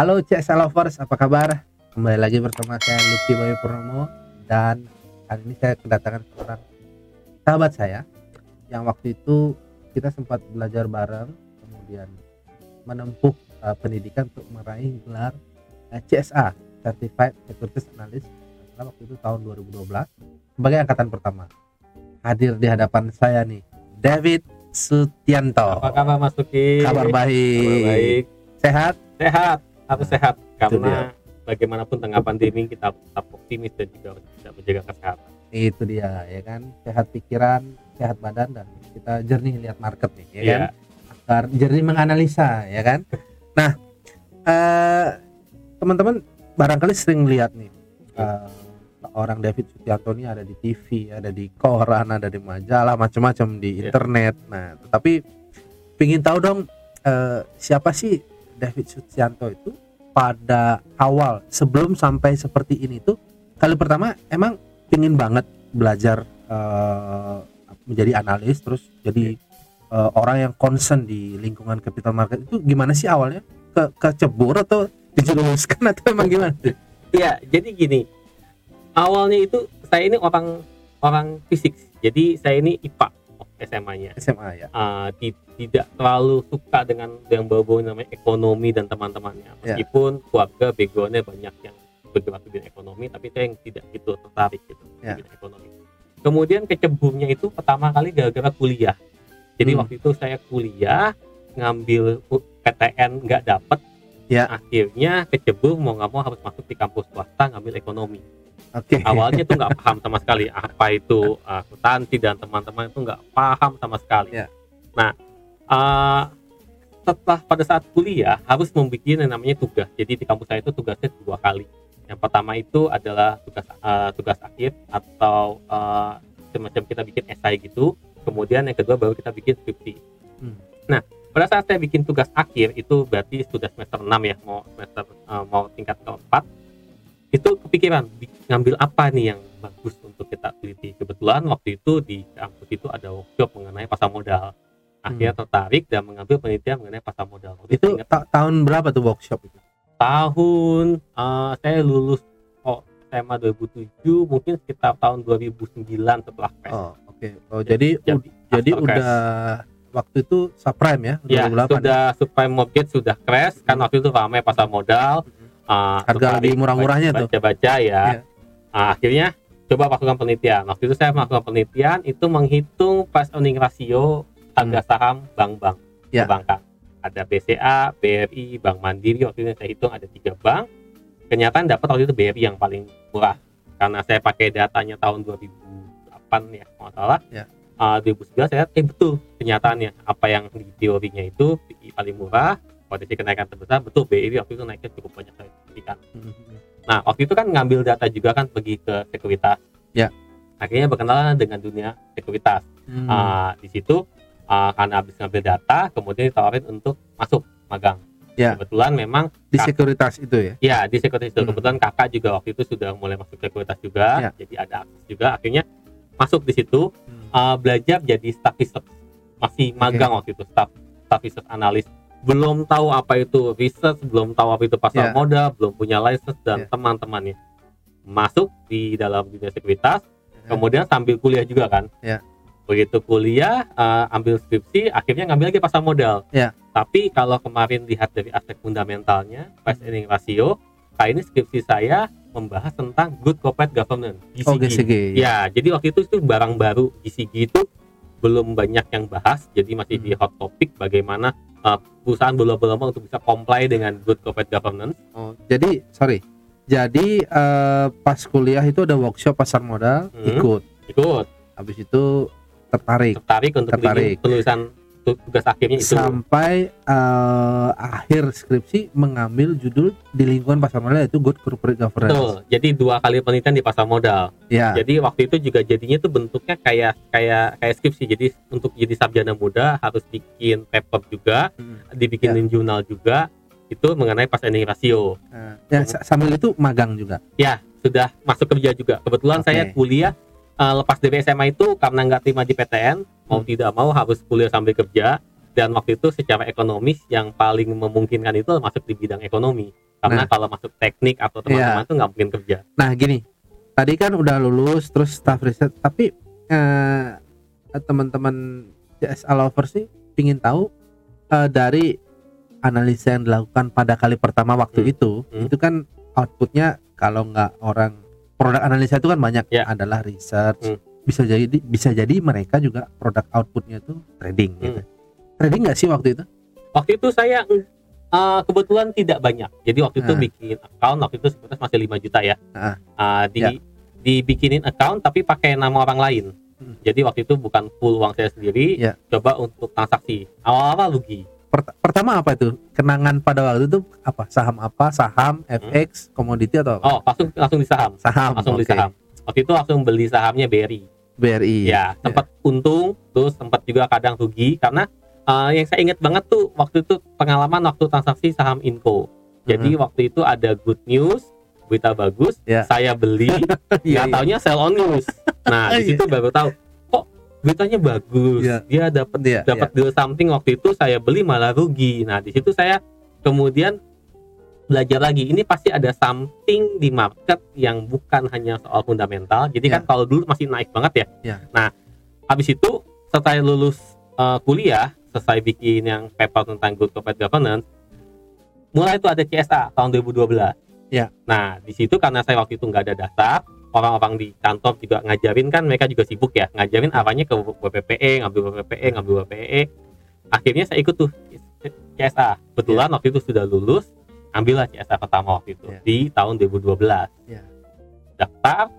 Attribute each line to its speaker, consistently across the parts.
Speaker 1: Halo CSA Lovers, apa kabar? Kembali lagi bersama saya Lucky Boy Purnomo dan kali ini saya kedatangan seorang sahabat saya yang waktu itu kita sempat belajar bareng kemudian menempuh uh, pendidikan untuk meraih gelar uh, CSA Certified Securities Analyst adalah waktu itu tahun 2012 sebagai angkatan pertama hadir di hadapan saya nih David Sutianto
Speaker 2: Apa kabar Mas Luki?
Speaker 1: kabar baik,
Speaker 2: Kabar baik.
Speaker 1: sehat
Speaker 2: Sehat, harus sehat karena bagaimanapun tengah pandemi kita tetap optimis dan juga bisa menjaga kesehatan.
Speaker 1: itu dia ya kan sehat pikiran sehat badan dan kita jernih lihat market nih ya
Speaker 2: Iya.
Speaker 1: kan jernih menganalisa ya kan nah eh teman-teman barangkali sering lihat nih eh, orang David Sutianto ini ada di TV ada di koran ada di majalah macam-macam di
Speaker 2: Iya.
Speaker 1: internet nah tetapi pingin tahu dong eh, siapa sih David Sutianto itu pada awal sebelum sampai seperti ini tuh kali pertama emang pingin banget belajar eh, menjadi analis terus jadi eh, orang yang concern di lingkungan capital market itu gimana sih awalnya ke kecebur atau dijerumuskan atau emang gimana?
Speaker 2: Iya, jadi gini. Awalnya itu saya ini orang orang fisik. Jadi saya ini IPA SMA-nya.
Speaker 1: SMA ya.
Speaker 2: Ti- tidak terlalu suka dengan yang bau-bau namanya ekonomi dan teman-temannya.
Speaker 1: Ya.
Speaker 2: Meskipun keluarga backgroundnya banyak yang bergerak di ekonomi, tapi saya yang tidak gitu tertarik gitu di bidang ekonomi. Kemudian keceburnya itu pertama kali gara-gara kuliah. Jadi
Speaker 1: Hmm.
Speaker 2: waktu itu saya kuliah ngambil PTN nggak dapet,
Speaker 1: Ya.
Speaker 2: akhirnya kecebur mau nggak mau harus masuk di kampus swasta ngambil ekonomi.
Speaker 1: Oke.
Speaker 2: Awalnya tuh nggak paham sama sekali apa itu uh, akuntansi dan teman-teman itu nggak paham sama sekali.
Speaker 1: Ya.
Speaker 2: Nah, uh, setelah pada saat kuliah harus membuat yang namanya tugas. Jadi di kampus saya itu tugasnya dua kali. Yang pertama itu adalah tugas uh, tugas akhir atau uh, semacam kita bikin esai gitu. Kemudian yang kedua baru kita bikin skripsi.
Speaker 1: Hmm.
Speaker 2: Nah, pada saat saya bikin tugas akhir itu berarti sudah semester 6 ya, mau semester uh, mau tingkat keempat. Itu kepikiran bi- ngambil apa nih yang bagus untuk kita teliti. Kebetulan waktu itu di kampus itu ada workshop mengenai pasar modal. Akhirnya tertarik dan mengambil penelitian mengenai pasar modal. Waktu
Speaker 1: Hmm. Itu ta- tahun berapa tuh workshop itu?
Speaker 2: tahun eh, saya lulus oh SMA 2007 mungkin sekitar tahun 2009 setelah PES.
Speaker 1: Oh, oke. Oh, jadi
Speaker 2: Ya,
Speaker 1: jadi
Speaker 2: after
Speaker 1: udah waktu itu subprime ya,
Speaker 2: Ya,
Speaker 1: 2008.
Speaker 2: sudah subprime mortgage sudah crash kan
Speaker 1: Hmm.
Speaker 2: waktu itu ramai pasar modal. Eh,
Speaker 1: Harga lagi murah-murahnya tuh.
Speaker 2: Baca-baca ya.
Speaker 1: Iya.
Speaker 2: Ah, akhirnya coba melakukan penelitian. Waktu itu saya melakukan penelitian itu menghitung price earning ratio harga saham bank-bank
Speaker 1: Hmm. Ya.
Speaker 2: perbankan. Ada BCA, BRI, Bank Mandiri. Waktu itu saya hitung ada tiga bank. Kenyataan dapat waktu itu BRI yang paling murah karena saya pakai datanya tahun 2008 ya, kalau nggak salah.
Speaker 1: Ya.
Speaker 2: Ah, 2011 saya lihat, eh betul kenyataannya apa yang di teorinya itu paling murah, potensi kenaikan terbesar betul BRI waktu itu naiknya cukup banyak signifikan.
Speaker 1: Hmm.
Speaker 2: Nah, waktu itu kan ngambil data juga kan pergi ke sekuritas.
Speaker 1: Ya.
Speaker 2: Akhirnya berkenalan dengan dunia sekuritas.
Speaker 1: Hmm.
Speaker 2: Ah, di situ ah, karena habis ngambil data, kemudian ditawarin untuk masuk magang.
Speaker 1: Ya.
Speaker 2: Kebetulan memang
Speaker 1: di sekuritas itu ya.
Speaker 2: ya di sekuritas itu
Speaker 1: Hmm.
Speaker 2: kebetulan kakak juga waktu itu sudah mulai masuk sekuritas juga,
Speaker 1: Ya.
Speaker 2: jadi ada akses juga. Akhirnya masuk di situ
Speaker 1: Hmm.
Speaker 2: ah, belajar jadi staff research. Masih magang waktu itu staff staff research analis. Belum tahu apa itu research, belum tahu apa itu pasar
Speaker 1: Ya.
Speaker 2: modal, belum punya license dan teman-temannya masuk di dalam dunia sekuritas
Speaker 1: Ya.
Speaker 2: kemudian sambil kuliah juga kan
Speaker 1: Ya.
Speaker 2: begitu kuliah eh, ambil skripsi akhirnya ngambil lagi pasar modal
Speaker 1: Ya.
Speaker 2: tapi kalau kemarin lihat dari aspek fundamentalnya price earning ratio kali ini skripsi saya membahas tentang good corporate governance
Speaker 1: Oh, GCG.
Speaker 2: ya jadi waktu itu itu barang baru GCG itu belum banyak yang bahas jadi masih di
Speaker 1: Hmm.
Speaker 2: hot topic bagaimana eh, perusahaan berlomba-lomba untuk bisa comply dengan good corporate governance
Speaker 1: Oh, jadi sorry. Jadi eh, pas kuliah itu ada workshop pasar modal,
Speaker 2: Hmm.
Speaker 1: ikut.
Speaker 2: ikut
Speaker 1: Habis itu tertarik
Speaker 2: tertarik untuk
Speaker 1: Tertarik.
Speaker 2: penulisan tugas akhirnya itu
Speaker 1: sampai eh, akhir skripsi mengambil judul di lingkungan pasar modal yaitu good corporate governance.
Speaker 2: Betul. Jadi dua kali penelitian di pasar modal.
Speaker 1: Ya.
Speaker 2: Jadi waktu itu juga jadinya tuh bentuknya kayak kayak kayak skripsi. Jadi untuk jadi sarjana muda harus bikin paper juga,
Speaker 1: Hmm.
Speaker 2: dibikinin jurnal juga itu mengenai pas earning ratio.
Speaker 1: Nah, ya, sa- sambil itu magang juga.
Speaker 2: Sudah masuk kerja juga. Kebetulan
Speaker 1: Oke.
Speaker 2: saya kuliah eh, lepas dari SMA itu karena nggak terima di PTN, mau tidak mau harus kuliah sambil kerja. Dan waktu itu secara ekonomis yang paling memungkinkan itu masuk di bidang ekonomi. karena
Speaker 1: Nah.
Speaker 2: kalau masuk teknik atau teman-teman tuh nggak mungkin kerja
Speaker 1: Nah gini, tadi kan udah lulus terus staff riset, tapi eh, teman-teman CSA lover sih pingin tahu eh, dari analisa yang dilakukan pada kali pertama waktu
Speaker 2: Hmm.
Speaker 1: itu,
Speaker 2: Hmm.
Speaker 1: itu kan outputnya kalau nggak orang produk analisa itu kan banyak
Speaker 2: Ya.
Speaker 1: adalah research,
Speaker 2: Hmm.
Speaker 1: Bisa jadi bisa jadi mereka juga produk outputnya itu trading gitu. Trading nggak sih waktu itu?
Speaker 2: waktu itu saya eh, kebetulan tidak banyak jadi waktu itu
Speaker 1: Ah.
Speaker 2: bikin account waktu itu sebenarnya masih 5 juta ya
Speaker 1: Ah.
Speaker 2: Eh, di
Speaker 1: Ya.
Speaker 2: dibikinin account tapi pakai nama orang lain
Speaker 1: Hmm.
Speaker 2: jadi waktu itu bukan full uang saya sendiri
Speaker 1: Ya.
Speaker 2: coba untuk transaksi awal-awal rugi
Speaker 1: Pert- pertama apa itu? Kenangan pada waktu itu apa? Saham apa? Saham, FX, komoditi atau apa?
Speaker 2: oh langsung langsung di saham
Speaker 1: Saham.
Speaker 2: langsung beli
Speaker 1: oke.
Speaker 2: saham waktu itu langsung beli sahamnya BRI
Speaker 1: BRI.
Speaker 2: ya sempat untung terus sempat juga kadang rugi karena eh, yang saya ingat banget tuh waktu itu pengalaman waktu transaksi saham Inco jadi waktu itu ada good news berita bagus
Speaker 1: Ya.
Speaker 2: saya beli
Speaker 1: Iya,
Speaker 2: nggak
Speaker 1: iya.
Speaker 2: taunya sell on news nah di
Speaker 1: Iya.
Speaker 2: situ baru tahu kok beritanya bagus
Speaker 1: Iya.
Speaker 2: dia dapat
Speaker 1: Iya,
Speaker 2: dapat deal something waktu itu saya beli malah rugi nah di situ saya kemudian belajar lagi ini pasti ada something di market yang bukan hanya soal fundamental jadi
Speaker 1: Ya.
Speaker 2: kan kalau dulu masih naik banget ya
Speaker 1: Ya.
Speaker 2: nah habis itu setelah lulus eh, kuliah selesai bikin yang paper tentang good corporate governance mulai itu ada CSA tahun 2012
Speaker 1: Ya.
Speaker 2: nah di situ karena saya waktu itu nggak ada daftar orang-orang di kantor juga ngajarin kan mereka juga sibuk ya ngajarin arahnya ke BPPE ngambil BPPE ngambil BPPE akhirnya saya ikut tuh CSA kebetulan waktu itu sudah lulus ambillah CSA pertama waktu itu
Speaker 1: Ya.
Speaker 2: di tahun 2012
Speaker 1: Ya.
Speaker 2: daftar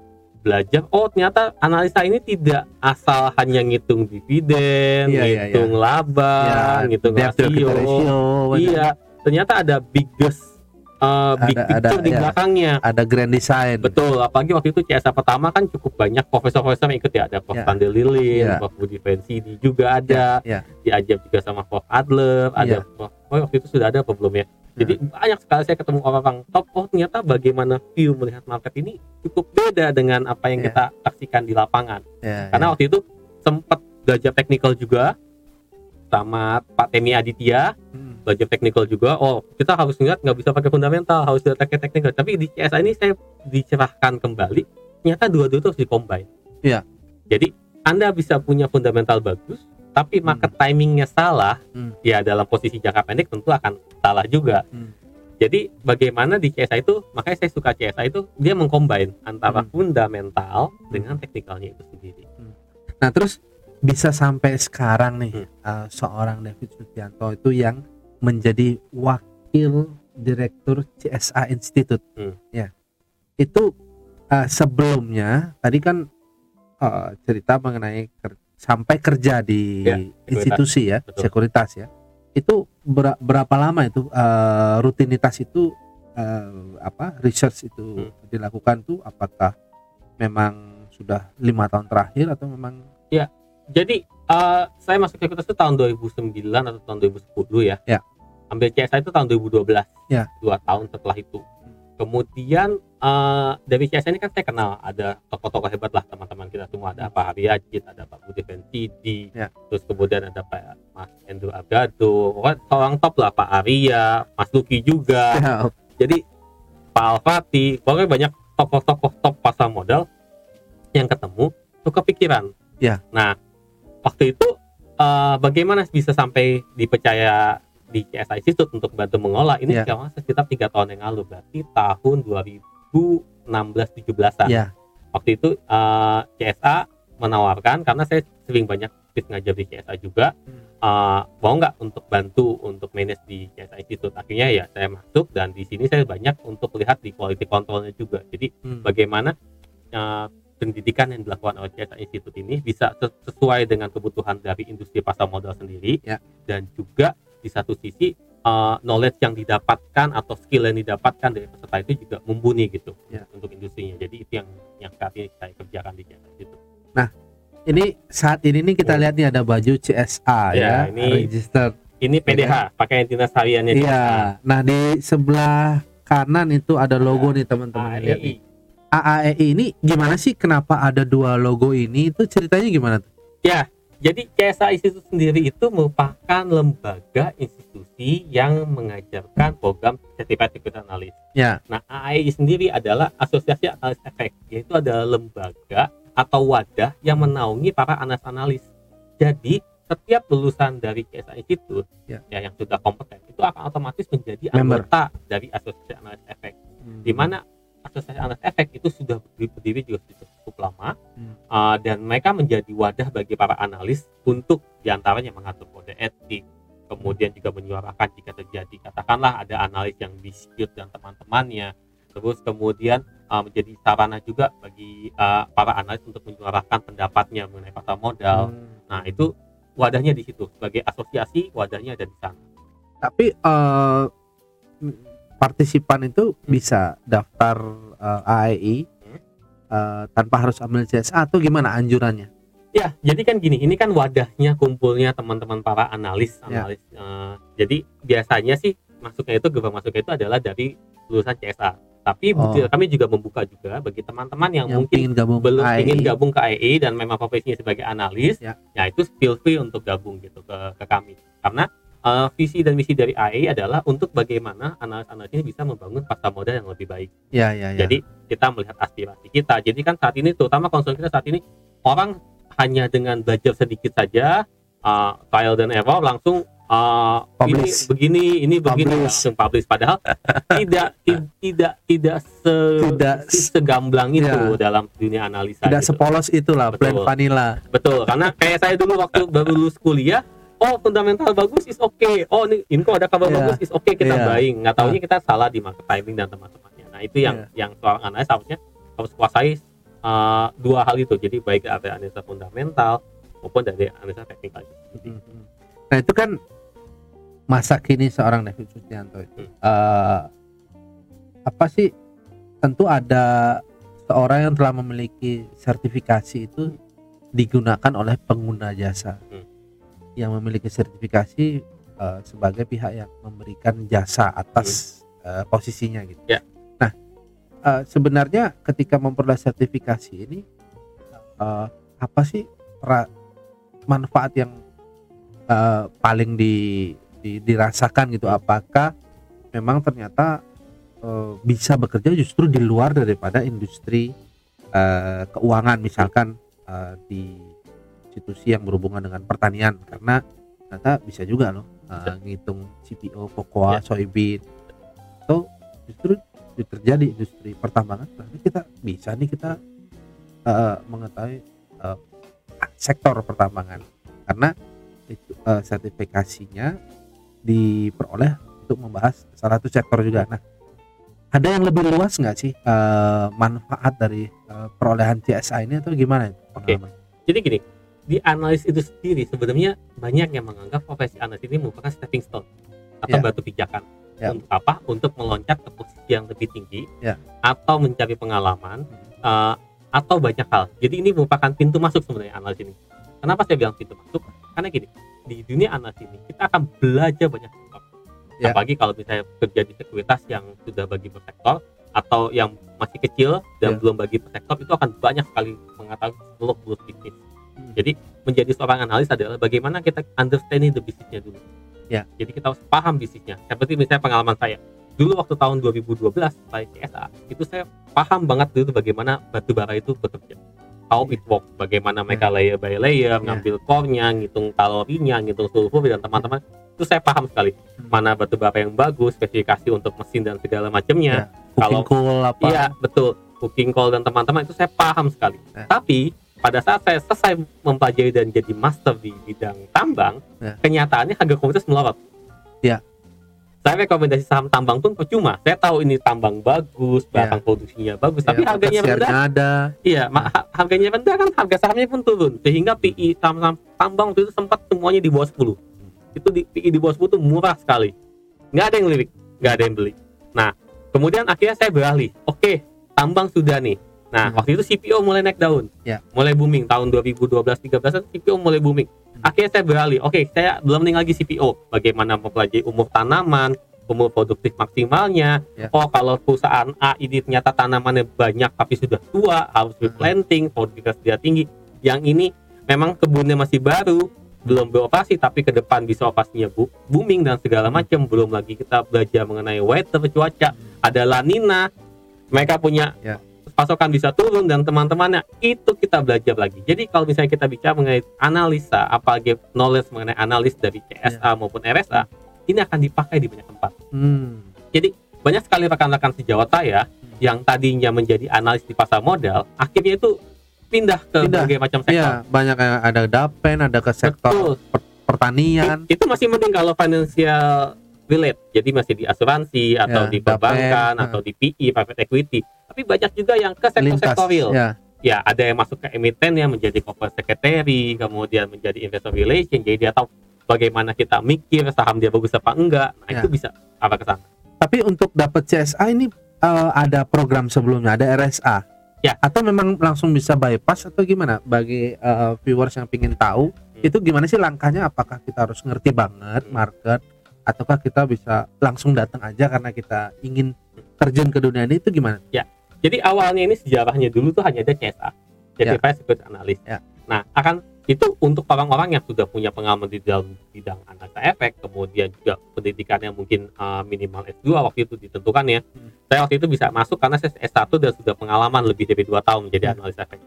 Speaker 2: belajar oh ternyata analisa ini tidak asal hanya ngitung dividen
Speaker 1: Iya, iya,
Speaker 2: ngitung laba ngitung
Speaker 1: debt to equity
Speaker 2: rasio
Speaker 1: ratio,
Speaker 2: iya ternyata ada biggest uh, big
Speaker 1: Ada-
Speaker 2: picture
Speaker 1: ada,
Speaker 2: di
Speaker 1: ya.
Speaker 2: belakangnya
Speaker 1: ada grand design.
Speaker 2: Betul, apalagi waktu itu CSA pertama kan cukup banyak profesor-profesor yang ikut ya, ada Prof.
Speaker 1: Ya.
Speaker 2: Pandey Lilin,
Speaker 1: Ya.
Speaker 2: Prof. Budi Pensidi juga ada,
Speaker 1: Ya,
Speaker 2: diajak juga sama Prof. Adler, ada
Speaker 1: Ya.
Speaker 2: Prof. Oh, waktu itu sudah ada apa belum ya? Jadi banyak sekali saya ketemu orang-orang top, oh ternyata bagaimana view melihat market ini cukup beda dengan apa yang
Speaker 1: Ya.
Speaker 2: kita saksikan di lapangan.
Speaker 1: ya,
Speaker 2: Karena waktu itu sempat belajar teknikal juga sama Pak Temi Aditya,
Speaker 1: Hmm.
Speaker 2: belajar teknikal juga. Oh, kita harus lihat nggak bisa pakai fundamental, harus lihat pakai teknikal. Tapi di CSA ini saya dicerahkan kembali. Ternyata dua-dua itu harus dikombin.
Speaker 1: Iya.
Speaker 2: Jadi Anda bisa punya fundamental bagus, tapi market timingnya salah,
Speaker 1: Hmm.
Speaker 2: ya dalam posisi jangka pendek tentu akan salah juga.
Speaker 1: Hmm.
Speaker 2: Jadi bagaimana di CSA itu, makanya saya suka CSA itu dia mengcombine antara
Speaker 1: Hmm.
Speaker 2: fundamental dengan teknikalnya itu sendiri.
Speaker 1: Nah, terus bisa sampai sekarang nih
Speaker 2: Hmm.
Speaker 1: uh, seorang David Sutianto itu yang menjadi wakil direktur CSA Institute.
Speaker 2: Hmm.
Speaker 1: Ya. Itu uh, sebelumnya tadi kan uh, cerita mengenai sampai kerja di
Speaker 2: Ya,
Speaker 1: institusi ya,
Speaker 2: Betul.
Speaker 1: sekuritas ya. Itu ber- berapa lama itu uh, rutinitas itu uh, apa research itu
Speaker 2: Hmm.
Speaker 1: dilakukan tuh apakah memang sudah lima tahun terakhir atau memang
Speaker 2: Jadi eh, saya masuk sekuritas itu tahun 2009 atau tahun 2010 ya.
Speaker 1: Ya.
Speaker 2: Ambil CSA itu tahun 2012.
Speaker 1: Ya.
Speaker 2: Dua tahun setelah itu. Kemudian eh, dari CSA ini kan saya kenal ada tokoh-tokoh hebat lah teman-teman kita semua ada Pak Hari Ajit, ada Pak Budi Pensidi,
Speaker 1: Ya.
Speaker 2: terus kemudian ada Pak Mas Andrew Agado, pokoknya orang top lah Pak Arya, Mas Luki juga.
Speaker 1: ya,
Speaker 2: Jadi Pak Alfati, pokoknya banyak tokoh-tokoh top pasar modal yang ketemu tuh kepikiran.
Speaker 1: Ya.
Speaker 2: Nah, waktu itu eh, bagaimana bisa sampai dipercaya di CSI Institute untuk bantu mengolah ini nggak salah sekitar tiga tahun yang lalu berarti tahun 2016-17an
Speaker 1: ya,
Speaker 2: waktu itu eh, CSA menawarkan karena saya sering banyak aktif ngajar di CSA juga eh, mau nggak untuk bantu untuk manage di CSA Institute? Akhirnya ya saya masuk dan di sini saya banyak untuk lihat di quality controlnya juga. Jadi
Speaker 1: Hmm.
Speaker 2: bagaimana eh, pendidikan yang dilakukan oleh CSA Institute ini bisa ses- sesuai dengan kebutuhan dari industri pasar modal sendiri
Speaker 1: Ya.
Speaker 2: dan juga di satu sisi eh, knowledge yang didapatkan atau skill yang didapatkan dari peserta itu juga mumpuni gitu
Speaker 1: Ya.
Speaker 2: untuk industrinya jadi itu yang yang saat ini saya kerjakan di CSA Institute
Speaker 1: ini saat ini nih kita
Speaker 2: Hmm.
Speaker 1: lihat nih ada baju CSA ya,
Speaker 2: Ya, ini
Speaker 1: register.
Speaker 2: ini PDH pakai dinas hariannya
Speaker 1: Iya. Nah di sebelah kanan itu ada logo nih
Speaker 2: Ah,
Speaker 1: teman-teman lihat nih.
Speaker 2: AEI.
Speaker 1: AAEI ini gimana sih? Kenapa ada dua logo ini? Itu ceritanya gimana tuh?
Speaker 2: Jadi CSA itu sendiri itu merupakan lembaga institusi yang mengajarkan program Certified Security Analyst.
Speaker 1: Ya.
Speaker 2: Nah, AAI sendiri adalah Asosiasi Analis Efek, yaitu adalah lembaga atau wadah yang menaungi para analis-analis. Jadi, setiap lulusan dari CSA Institute
Speaker 1: Ya.
Speaker 2: ya yang sudah kompeten itu akan otomatis menjadi
Speaker 1: Member.
Speaker 2: anggota dari Asosiasi Analis Efek.
Speaker 1: Hmm.
Speaker 2: Di mana Asosiasi Analis Efek itu sudah berdiri, juga sudah cukup lama
Speaker 1: Hmm.
Speaker 2: uh, dan mereka menjadi wadah bagi para analis untuk di antaranya mengatur kode etik, kemudian juga menyuarakan jika terjadi katakanlah ada analis yang dispute dan teman-temannya, terus kemudian uh, menjadi sarana juga bagi uh, para analis untuk menyuarakan pendapatnya mengenai pasar modal.
Speaker 1: Hmm.
Speaker 2: Nah itu wadahnya di situ sebagai asosiasi wadahnya ada di sana.
Speaker 1: Tapi eh, partisipan itu bisa daftar eh, AAI
Speaker 2: Hmm.
Speaker 1: eh, tanpa harus ambil CSA atau gimana anjurannya?
Speaker 2: Ya, jadi kan gini, ini kan wadahnya kumpulnya teman-teman para analis,
Speaker 1: Ya.
Speaker 2: analis. eh, jadi biasanya sih masuknya itu gerbang masuknya itu adalah dari lulusan CSA. Tapi
Speaker 1: Oh.
Speaker 2: kami juga membuka juga bagi teman-teman yang,
Speaker 1: Yang
Speaker 2: mungkin
Speaker 1: ingin gabung
Speaker 2: belum
Speaker 1: AAI.
Speaker 2: ingin gabung ke AE dan memang profesinya sebagai analis,
Speaker 1: Ya.
Speaker 2: ya itu feel free untuk gabung gitu ke, ke kami. Karena eh, visi dan misi dari AE adalah untuk bagaimana analis-analis ini bisa membangun pasar modal yang lebih baik.
Speaker 1: Ya, ya, ya.
Speaker 2: Jadi kita melihat aspirasi kita. Jadi kan saat ini terutama konsul kita saat ini orang hanya dengan belajar sedikit saja uh, trial dan error langsung uh, ini begini ini begini
Speaker 1: Publish.
Speaker 2: langsung publish padahal tidak ti- tidak tidak se
Speaker 1: Tidak
Speaker 2: segamblang itu
Speaker 1: Ya.
Speaker 2: dalam dunia analisa
Speaker 1: tidak
Speaker 2: gitu.
Speaker 1: sepolos itulah
Speaker 2: Betul.
Speaker 1: plan vanilla.
Speaker 2: betul karena kayak saya dulu waktu baru lulus kuliah oh fundamental bagus is oke oh ini info ada kabar
Speaker 1: Ya.
Speaker 2: bagus is oke kita
Speaker 1: Ya.
Speaker 2: buying nggak taunya kita salah di market timing dan teman-temannya nah itu yang
Speaker 1: Ya.
Speaker 2: yang seorang analis harusnya harus kuasai uh, dua hal itu jadi baik dari analisa fundamental maupun dari analisa teknikal
Speaker 1: Mhm. Nah itu kan masa kini seorang David Sustianto itu
Speaker 2: Hmm.
Speaker 1: eh, apa sih tentu ada seorang yang telah memiliki sertifikasi itu digunakan oleh pengguna jasa
Speaker 2: Hmm.
Speaker 1: Yang memiliki sertifikasi eh, sebagai pihak yang memberikan jasa atas eh, posisinya gitu.
Speaker 2: Ya.
Speaker 1: Nah eh, sebenarnya ketika memperoleh sertifikasi ini eh, apa sih manfaat yang eh, paling di, di- dirasakan gitu apakah memang ternyata eh, bisa bekerja justru di luar daripada industri eh, keuangan misalkan eh, di institusi yang berhubungan dengan pertanian karena ternyata bisa juga loh eh, ngitung CPO, kokoa,
Speaker 2: Ya.
Speaker 1: soybean atau justru bekerja di industri pertambangan berarti kita bisa nih kita eh, mengetahui eh, sektor pertambangan karena itu eh, sertifikasinya diperoleh untuk membahas salah satu sektor juga. Nah, ada yang lebih luas nggak sih eh, manfaat dari eh, perolehan CSA ini atau gimana?
Speaker 2: Oke.
Speaker 1: pengalaman?
Speaker 2: jadi gini di analis itu sendiri sebenarnya banyak yang menganggap profesi analis ini merupakan stepping stone atau
Speaker 1: Ya.
Speaker 2: batu pijakan
Speaker 1: Ya.
Speaker 2: untuk apa untuk meloncat ke posisi yang lebih tinggi
Speaker 1: Ya.
Speaker 2: atau mencari pengalaman eh, atau banyak hal jadi ini merupakan pintu masuk sebenarnya analis ini kenapa saya bilang pintu masuk karena gini di dunia analis ini kita akan belajar banyak sektor
Speaker 1: Ya.
Speaker 2: apalagi kalau misalnya kerja di sekuritas yang sudah bagi per sektor atau yang masih kecil dan
Speaker 1: Ya.
Speaker 2: belum bagi per sektor itu akan banyak sekali mengetahui seluk beluk bisnis
Speaker 1: Hmm.
Speaker 2: jadi menjadi seorang analis adalah bagaimana kita understanding the bisnisnya dulu.
Speaker 1: Ya.
Speaker 2: Jadi kita harus paham bisnisnya. Seperti misalnya pengalaman saya. Dulu waktu tahun 2012 saya CSA, itu saya paham banget dulu bagaimana batu bara itu bekerja. How it work, bagaimana mereka layer by layer, ngambil core-nya, ngitung kalorinya, ngitung sulfur dan teman-teman. Itu saya paham sekali.
Speaker 1: Hmm.
Speaker 2: Mana batu bara yang bagus, spesifikasi untuk mesin dan segala macamnya.
Speaker 1: Cooking
Speaker 2: kalau-
Speaker 1: coal apa?
Speaker 2: Iya, betul. Cooking call dan teman-teman itu saya paham sekali.
Speaker 1: Ya.
Speaker 2: Tapi pada saat saya selesai mempelajari dan jadi master di bidang tambang,
Speaker 1: Ya.
Speaker 2: kenyataannya harga komoditas melorot.
Speaker 1: Ya.
Speaker 2: Saya rekomendasi saham tambang pun percuma. Saya tahu ini tambang bagus,
Speaker 1: Ya.
Speaker 2: bahkan produksinya bagus, tapi
Speaker 1: Ya,
Speaker 2: harganya rendah.
Speaker 1: ada.
Speaker 2: Iya, ha- harganya rendah kan harga sahamnya pun turun. Sehingga PI saham-saham tambang waktu itu sempat semuanya di bawah 10. Itu di PI di bawah 10 itu murah sekali. Nggak ada yang lirik, nggak ada yang beli. Nah, kemudian akhirnya saya beralih. Oke, tambang sudah nih. Nah,
Speaker 1: Hmm.
Speaker 2: waktu itu CPO mulai naik daun.
Speaker 1: Ya.
Speaker 2: Mulai booming tahun 2012-13 CPO mulai booming.
Speaker 1: Hmm.
Speaker 2: Akhirnya saya beralih. Oke, saya belum nih lagi CPO. Bagaimana mempelajari umur tanaman, umur produktif maksimalnya.
Speaker 1: Ya.
Speaker 2: Oh, kalau perusahaan A ini ternyata tanamannya banyak tapi sudah tua, harus
Speaker 1: Hmm.
Speaker 2: replanting, produktivitas dia tinggi. Yang ini memang kebunnya masih baru belum beroperasi tapi ke depan bisa operasinya bu booming dan segala macam belum lagi kita belajar mengenai weather cuaca ada lanina mereka punya
Speaker 1: Ya.
Speaker 2: Pasokan bisa turun dan teman-temannya itu kita belajar lagi jadi kalau misalnya kita bicara mengenai analisa apalagi knowledge mengenai analis dari CSA maupun RSA ini akan dipakai di banyak tempat
Speaker 1: Hmm.
Speaker 2: banyak sekali rekan-rekan sejawat saya yang tadinya menjadi analis di pasar modal akhirnya itu pindah ke
Speaker 1: Pindah.
Speaker 2: berbagai macam sektor
Speaker 1: Iya, banyak yang ada dapen, ada ke sektor
Speaker 2: Betul.
Speaker 1: pertanian.
Speaker 2: itu masih mending kalau financial relate jadi masih di asuransi atau
Speaker 1: Ya,
Speaker 2: di perbankan
Speaker 1: Dapen,
Speaker 2: atau di PI private equity tapi banyak juga yang ke sektor-sektor real
Speaker 1: Ya.
Speaker 2: ya ada yang masuk ke emiten yang menjadi corporate secretary kemudian menjadi investor relation jadi dia tahu bagaimana kita mikir saham dia bagus apa enggak nah
Speaker 1: Ya.
Speaker 2: itu bisa apa ke sana
Speaker 1: Tapi untuk dapat CSA ini eh, ada program sebelumnya, ada RSA.
Speaker 2: Ya.
Speaker 1: Atau memang langsung bisa bypass atau gimana? Bagi eh, viewers yang ingin tahu,
Speaker 2: Hmm.
Speaker 1: itu gimana sih langkahnya? Apakah kita harus ngerti banget
Speaker 2: Hmm.
Speaker 1: market, ataukah kita bisa langsung datang aja karena kita ingin terjun ke dunia ini? Itu gimana?
Speaker 2: Jadi awalnya ini sejarahnya dulu tuh hanya ada CSA, Certified Security Analyst.
Speaker 1: Ya.
Speaker 2: Nah, akan itu untuk orang-orang yang sudah punya pengalaman di dalam bidang analisa efek, kemudian juga pendidikannya mungkin uh, minimal S2 waktu itu ditentukan ya.
Speaker 1: Hmm.
Speaker 2: Saya waktu itu bisa masuk karena saya S1 dan sudah pengalaman lebih dari dua tahun menjadi
Speaker 1: Hmm.
Speaker 2: analis efek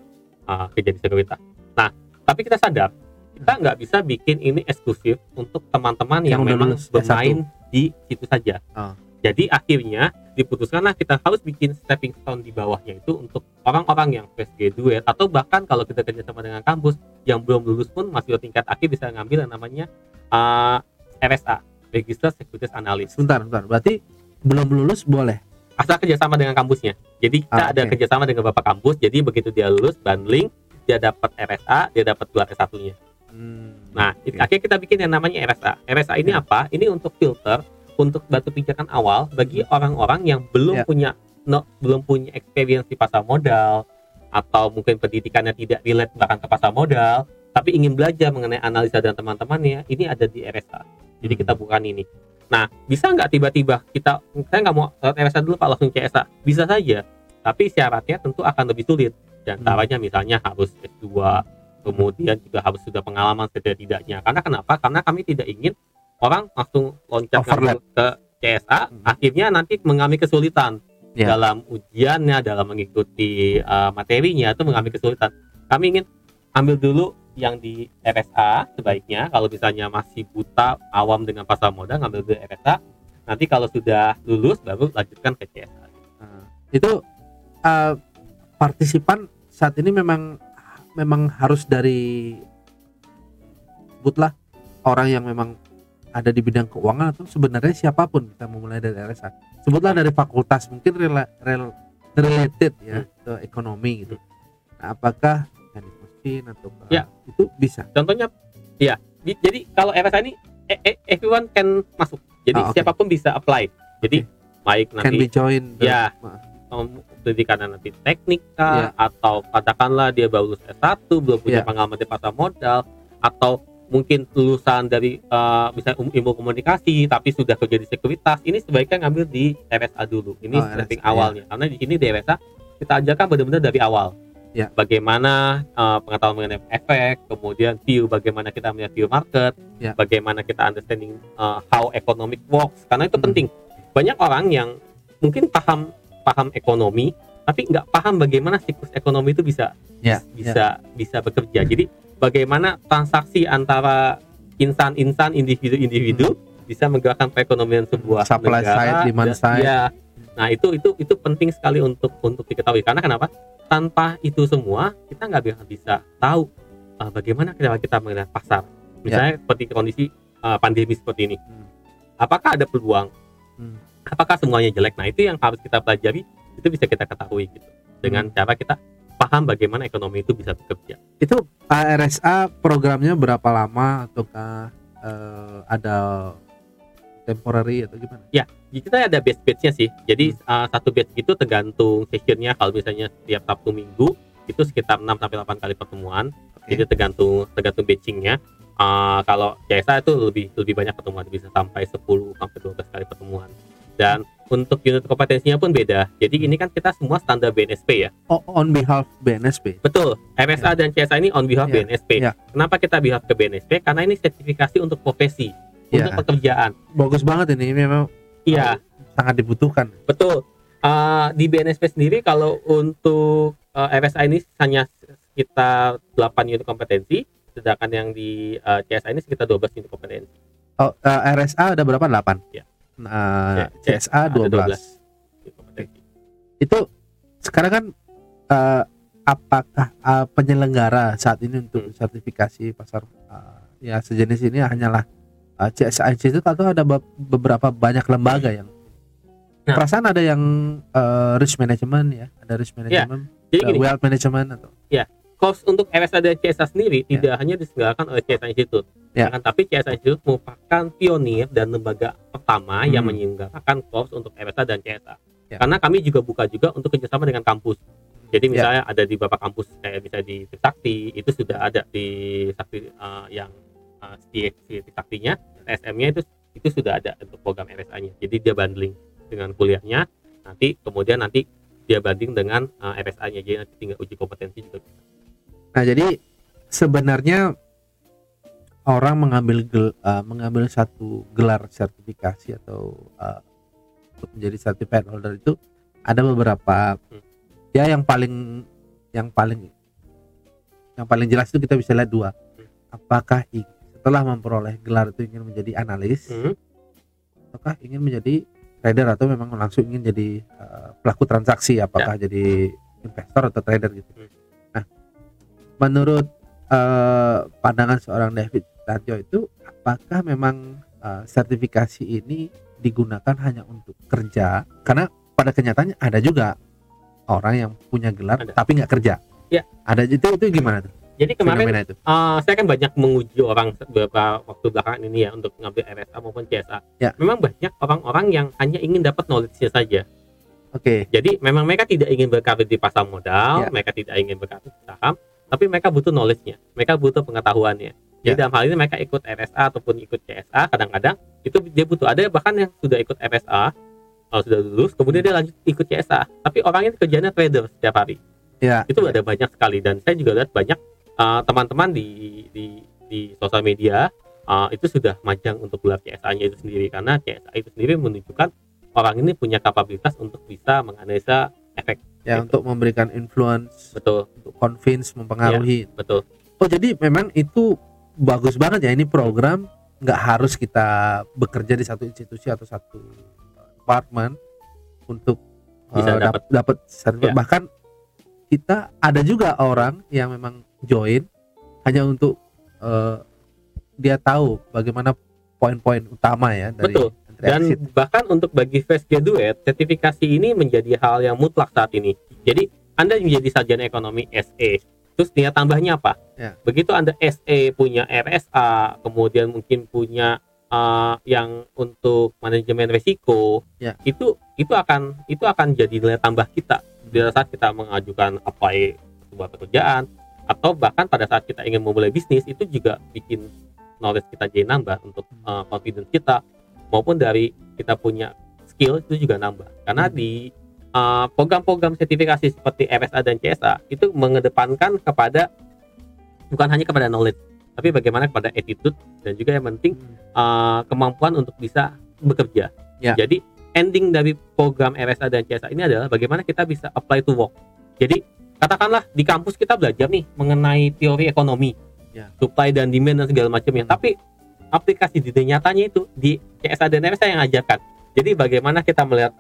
Speaker 2: uh, kerja di sekuritas. Nah, tapi kita sadar kita nggak bisa bikin ini eksklusif untuk teman-teman yang,
Speaker 1: Yang
Speaker 2: memang bermain di situ saja.
Speaker 1: Oh.
Speaker 2: Jadi akhirnya diputuskanlah kita harus bikin stepping stone di bawahnya itu untuk orang-orang yang fresh graduate atau bahkan kalau kita kerjasama dengan kampus yang belum lulus pun masih di tingkat akhir bisa ngambil yang namanya uh, RSA Register Securities Analyst
Speaker 1: Sebentar, sebentar. Berarti belum lulus boleh.
Speaker 2: asal kerjasama dengan kampusnya jadi kita
Speaker 1: Ah,
Speaker 2: ada
Speaker 1: oke.
Speaker 2: kerjasama dengan bapak kampus jadi begitu dia lulus bundling dia dapat RSA dia dapat gelar S1 nya
Speaker 1: Hmm.
Speaker 2: Nah,
Speaker 1: Oke.
Speaker 2: akhirnya kita bikin yang namanya RSA. RSA ini
Speaker 1: Ya.
Speaker 2: apa? Ini untuk filter untuk batu pijakan awal bagi orang-orang yang belum
Speaker 1: Ya.
Speaker 2: punya no, belum punya experience di pasar modal atau mungkin pendidikannya tidak relate bahkan ke pasar modal, tapi ingin belajar mengenai analisa dan teman-temannya. Ini ada di RSA. Jadi
Speaker 1: Hmm.
Speaker 2: kita bukan ini. Nah, bisa nggak tiba-tiba kita saya nggak mau RSA dulu Pak langsung CSA? Bisa saja. Tapi syaratnya tentu akan lebih sulit. Dan
Speaker 1: Hmm.
Speaker 2: antaranya misalnya harus S2 kemudian juga harus sudah pengalaman setidak-tidaknya. Karena kenapa? Karena kami tidak ingin orang langsung loncat
Speaker 1: Overlap.
Speaker 2: ke CSA,
Speaker 1: Hmm.
Speaker 2: akhirnya nanti mengalami kesulitan
Speaker 1: Ya.
Speaker 2: dalam ujiannya, dalam mengikuti uh, materinya itu mengalami kesulitan. Kami ingin ambil dulu yang di RSA sebaiknya kalau misalnya masih buta awam dengan pasar modal ngambil dulu RSA. Nanti kalau sudah lulus baru lanjutkan ke CSA.
Speaker 1: Nah, itu eh, partisipan saat ini memang memang harus dari sebutlah orang yang memang ada di bidang keuangan atau sebenarnya siapa pun kita memulai dari RSA sebutlah dari fakultas mungkin rela, rel- related ya ke ekonomi gitu nah, apakah teknik mesin atau
Speaker 2: Ya.
Speaker 1: itu bisa
Speaker 2: Contohnya, ya. di- Jadi kalau RSA ini e- e- everyone can masuk. Jadi
Speaker 1: Ah, oke.
Speaker 2: siapa pun bisa apply. Jadi baik
Speaker 1: can
Speaker 2: nanti
Speaker 1: be join
Speaker 2: Ya. Um, pendidikan nanti teknik kah,
Speaker 1: Iya.
Speaker 2: atau katakanlah dia baru lulus S1 belum punya
Speaker 1: Iya.
Speaker 2: pengalaman di pasar modal atau mungkin lulusan dari uh, misalnya um- ilmu komunikasi tapi sudah kerja di sekuritas ini sebaiknya ngambil di RSA dulu ini
Speaker 1: Oh,
Speaker 2: stepping
Speaker 1: RSA,
Speaker 2: awalnya karena di sini di RSA kita ajarkan benar-benar dari awal
Speaker 1: Ya.
Speaker 2: bagaimana uh, pengetahuan mengenai efek kemudian view bagaimana kita melihat view market
Speaker 1: Ya.
Speaker 2: bagaimana kita understanding uh, how economic works karena itu
Speaker 1: Hmm.
Speaker 2: penting banyak orang yang mungkin paham paham ekonomi tapi nggak paham bagaimana siklus ekonomi itu bisa
Speaker 1: Ya,
Speaker 2: bisa bisa bekerja. Jadi bagaimana transaksi antara insan-insan individu-individu bisa menggerakkan perekonomian sebuah
Speaker 1: Supply
Speaker 2: negara
Speaker 1: side, demand
Speaker 2: dan-
Speaker 1: side.
Speaker 2: ya. nah itu itu itu penting sekali untuk untuk diketahui. Karena kenapa? Tanpa itu semua kita nggak bisa bisa tahu uh, bagaimana cara kita melihat pasar. Misalnya seperti kondisi uh, pandemi seperti ini.
Speaker 1: Hmm.
Speaker 2: apakah ada peluang?
Speaker 1: Hmm.
Speaker 2: Apakah semuanya jelek? Nah itu yang harus kita pelajari itu bisa kita ketahui gitu. Dengan
Speaker 1: Hmm.
Speaker 2: cara kita paham bagaimana ekonomi itu bisa bekerja.
Speaker 1: Itu RSA programnya berapa lama ataukah eh, ada temporary atau gimana?
Speaker 2: Jadi kita ada batch batchnya sih. Jadi
Speaker 1: Hmm.
Speaker 2: uh, satu batch gitu tergantung sessionnya. Kalau misalnya setiap Sabtu Minggu itu sekitar 6 sampai 8 kali pertemuan.
Speaker 1: Oke.
Speaker 2: jadi tergantung tergantung batchingnya. Uh, kalau CSA itu lebih lebih banyak pertemuan bisa sampai 10 sampai 12 kali pertemuan dan untuk unit kompetensinya pun beda. Jadi ini kan kita semua standar BNSP ya.
Speaker 1: Oh, on behalf BNSP.
Speaker 2: Betul. RSA dan CSA ini on behalf
Speaker 1: Ya,
Speaker 2: BNSP.
Speaker 1: ya.
Speaker 2: Kenapa kita behalf ke BNSP? Karena ini sertifikasi untuk profesi, untuk
Speaker 1: Ya,
Speaker 2: pekerjaan.
Speaker 1: bagus banget ini memang
Speaker 2: Iya,
Speaker 1: sangat dibutuhkan.
Speaker 2: betul. Uh, di BNSP sendiri kalau untuk uh, RSA ini hanya sekitar 8 unit kompetensi, sedangkan yang di uh, CSA ini sekitar 12 unit kompetensi.
Speaker 1: Oh, eh, RSA ada berapa? 8.
Speaker 2: Ya.
Speaker 1: Nah,
Speaker 2: Ya,
Speaker 1: CSA
Speaker 2: ada
Speaker 1: 12.
Speaker 2: unit kompetensi.
Speaker 1: Itu sekarang kan eh, apakah eh, penyelenggara saat ini untuk
Speaker 2: Hmm.
Speaker 1: sertifikasi pasar eh, ya sejenis ini hanyalah eh, CSA Institute atau ada be- beberapa banyak lembaga yang
Speaker 2: Nah.
Speaker 1: perasaan ada yang eh, risk management ya, ada risk management,
Speaker 2: Jadi
Speaker 1: eh,
Speaker 2: gini,
Speaker 1: wealth management atau
Speaker 2: course untuk RSA dan CSA sendiri
Speaker 1: Ya.
Speaker 2: tidak hanya diselenggarakan oleh CSA Institute,
Speaker 1: Ya.
Speaker 2: Akan tapi CSA Institute merupakan pionir dan lembaga pertama yang
Speaker 1: Hmm.
Speaker 2: menyelenggarakan course untuk RSA dan CSA.
Speaker 1: Ya.
Speaker 2: Karena kami juga buka juga untuk kerjasama dengan kampus. Jadi
Speaker 1: Ya.
Speaker 2: misalnya ada di beberapa kampus kayak bisa di Trisakti itu sudah ada di Sakti eh, yang uh, si, si Trisaktinya, SM-nya itu itu sudah ada untuk program RSA-nya. Jadi dia bundling dengan kuliahnya. Nanti kemudian nanti dia banding dengan eh, RSA-nya. Jadi nanti tinggal uji kompetensi juga.
Speaker 1: Nah, jadi sebenarnya orang mengambil gel- uh, mengambil satu gelar sertifikasi atau uh, untuk menjadi certified holder itu ada beberapa
Speaker 2: Hmm.
Speaker 1: ya yang paling yang paling yang paling jelas itu kita bisa lihat dua.
Speaker 2: Hmm.
Speaker 1: Apakah setelah memperoleh gelar itu ingin menjadi analis
Speaker 2: Hmm.
Speaker 1: ataukah ingin menjadi trader atau memang langsung ingin jadi uh, pelaku transaksi apakah jadi investor atau trader gitu.
Speaker 2: Hmm.
Speaker 1: Menurut uh, pandangan seorang David Tantio itu apakah memang uh, sertifikasi ini digunakan hanya untuk kerja karena pada kenyataannya ada juga orang yang punya gelar
Speaker 2: Ada.
Speaker 1: tapi nggak kerja.
Speaker 2: Ya.
Speaker 1: Ada itu itu gimana tuh?
Speaker 2: Jadi kemarin
Speaker 1: fenomena itu?
Speaker 2: Uh, saya kan banyak menguji orang beberapa waktu belakangan ini ya untuk ngambil RSA maupun CSA.
Speaker 1: Ya.
Speaker 2: Memang banyak orang-orang yang hanya ingin dapat knowledge-nya saja.
Speaker 1: Oke.
Speaker 2: Jadi memang mereka tidak ingin berkarir di pasar modal,
Speaker 1: Ya.
Speaker 2: mereka tidak ingin berkarir di saham, tapi mereka butuh knowledge-nya, mereka butuh pengetahuannya. Jadi
Speaker 1: Ya.
Speaker 2: dalam hal ini mereka ikut RSA ataupun ikut CSA kadang-kadang itu dia butuh ada bahkan yang sudah ikut RSA kalau sudah lulus kemudian dia lanjut ikut CSA tapi orangnya kerjanya trader setiap hari
Speaker 1: Ya.
Speaker 2: itu ada banyak sekali dan saya juga lihat banyak uh, teman-teman di di di sosial media uh, itu sudah majang untuk gelar CSA-nya itu sendiri karena CSA itu sendiri menunjukkan orang ini punya kapabilitas untuk bisa menganalisa efek
Speaker 1: Ya
Speaker 2: Gitu.
Speaker 1: untuk memberikan influence,
Speaker 2: betul
Speaker 1: untuk convince, mempengaruhi.
Speaker 2: betul
Speaker 1: Oh jadi memang itu bagus banget ya ini program nggak harus kita bekerja di satu institusi atau satu department untuk
Speaker 2: Bisa
Speaker 1: eh,
Speaker 2: dapat.
Speaker 1: dap- dapat.
Speaker 2: Ya.
Speaker 1: Bahkan kita ada juga orang yang memang join hanya untuk eh, dia tahu bagaimana poin-poin utama ya dari
Speaker 2: Betul. Dan bahkan untuk bagi fresh graduate sertifikasi ini menjadi hal yang mutlak saat ini. Jadi anda menjadi sarjana ekonomi SE terus nilai tambahnya apa?
Speaker 1: Ya.
Speaker 2: begitu anda SE punya RSA kemudian mungkin punya uh, yang untuk manajemen risiko
Speaker 1: Ya.
Speaker 2: itu itu akan itu akan jadi nilai tambah kita. Pada saat kita mengajukan apply sebuah pekerjaan atau bahkan pada saat kita ingin memulai bisnis itu juga bikin knowledge kita jadi nambah untuk uh, confidence kita maupun dari kita punya skill itu juga nambah karena
Speaker 1: Hmm.
Speaker 2: di uh, program-program sertifikasi seperti RSA dan CSA itu mengedepankan kepada bukan hanya kepada knowledge tapi bagaimana kepada attitude dan juga yang penting uh, kemampuan untuk bisa bekerja.
Speaker 1: Ya.
Speaker 2: Jadi ending dari program RSA dan CSA ini adalah bagaimana kita bisa apply to work. Jadi katakanlah di kampus kita belajar nih mengenai teori ekonomi,
Speaker 1: Ya.
Speaker 2: supply dan demand dan segala macamnya.
Speaker 1: Hmm.
Speaker 2: Tapi aplikasi di nyatanya itu di CSA dan RSA yang ajarkan. Jadi bagaimana kita melihat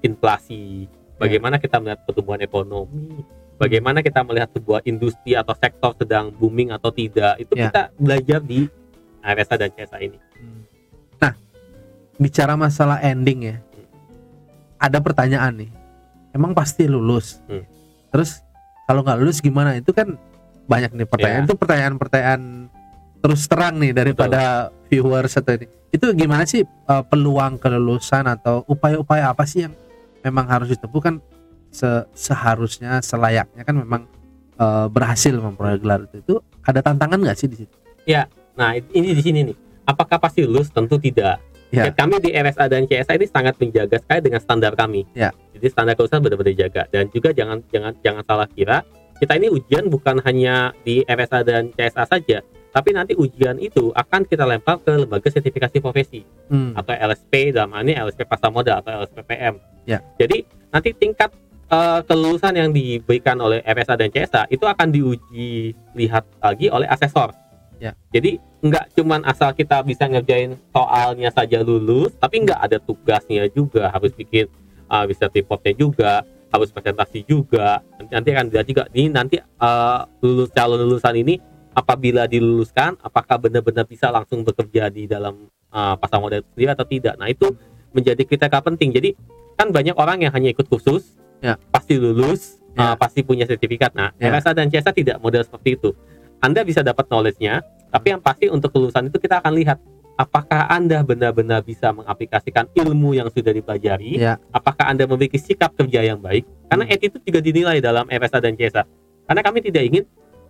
Speaker 2: inflasi, bagaimana kita melihat pertumbuhan ekonomi, bagaimana kita melihat sebuah industri atau sektor sedang booming atau tidak, itu
Speaker 1: Ya.
Speaker 2: kita belajar di RSA dan CSA ini.
Speaker 1: Nah, bicara masalah ending ya, ada pertanyaan nih. Emang pasti lulus.
Speaker 2: Hmm.
Speaker 1: Terus kalau nggak lulus gimana? Itu kan banyak nih pertanyaan.
Speaker 2: Ya.
Speaker 1: Itu pertanyaan-pertanyaan terus terang nih daripada viewers atau ini. Itu gimana sih uh, peluang kelulusan atau upaya-upaya apa sih yang memang harus ditemukan se- seharusnya selayaknya kan memang uh, berhasil memperoleh gelar itu. Itu ada tantangan nggak sih di situ?
Speaker 2: Nah, ini di sini nih. Apakah pasti lulus? Tentu tidak.
Speaker 1: Ya.
Speaker 2: Kami di RSA dan CSA ini sangat menjaga sekali dengan standar kami.
Speaker 1: Ya.
Speaker 2: Jadi standar kelulusan benar-benar dijaga dan juga jangan jangan jangan salah kira kita ini ujian bukan hanya di RSA dan CSA saja, tapi nanti ujian itu akan kita lempar ke lembaga sertifikasi profesi
Speaker 1: Hmm.
Speaker 2: atau LSP dalam hal ini LSP Pasar Modal atau LSPPM.
Speaker 1: Ya.
Speaker 2: Jadi nanti tingkat eh, kelulusan yang diberikan oleh RSA dan CSA itu akan diuji lihat lagi oleh asesor.
Speaker 1: Ya.
Speaker 2: Jadi nggak cuman asal kita bisa ngerjain soalnya saja lulus, tapi nggak ada tugasnya juga harus bikin uh, bisa reportnya juga, harus presentasi juga. Nanti, nanti akan dilihat juga ini nanti eh, lulus calon lulusan ini apabila diluluskan, apakah benar-benar bisa langsung bekerja di dalam uh, pasar modal sendiri atau tidak. Nah itu menjadi kriteria penting. Jadi kan banyak orang yang hanya ikut kursus,
Speaker 1: Ya.
Speaker 2: pasti lulus,
Speaker 1: Ya.
Speaker 2: uh, pasti punya sertifikat. Nah,
Speaker 1: Ya.
Speaker 2: RSA dan CSA tidak model seperti itu. Anda bisa dapat knowledge-nya, tapi yang pasti untuk lulusan itu kita akan lihat apakah Anda benar-benar bisa mengaplikasikan ilmu yang sudah dipelajari,
Speaker 1: Ya.
Speaker 2: apakah Anda memiliki sikap kerja yang baik. Karena
Speaker 1: Hmm.
Speaker 2: attitude juga dinilai dalam RSA dan CSA. Karena kami tidak ingin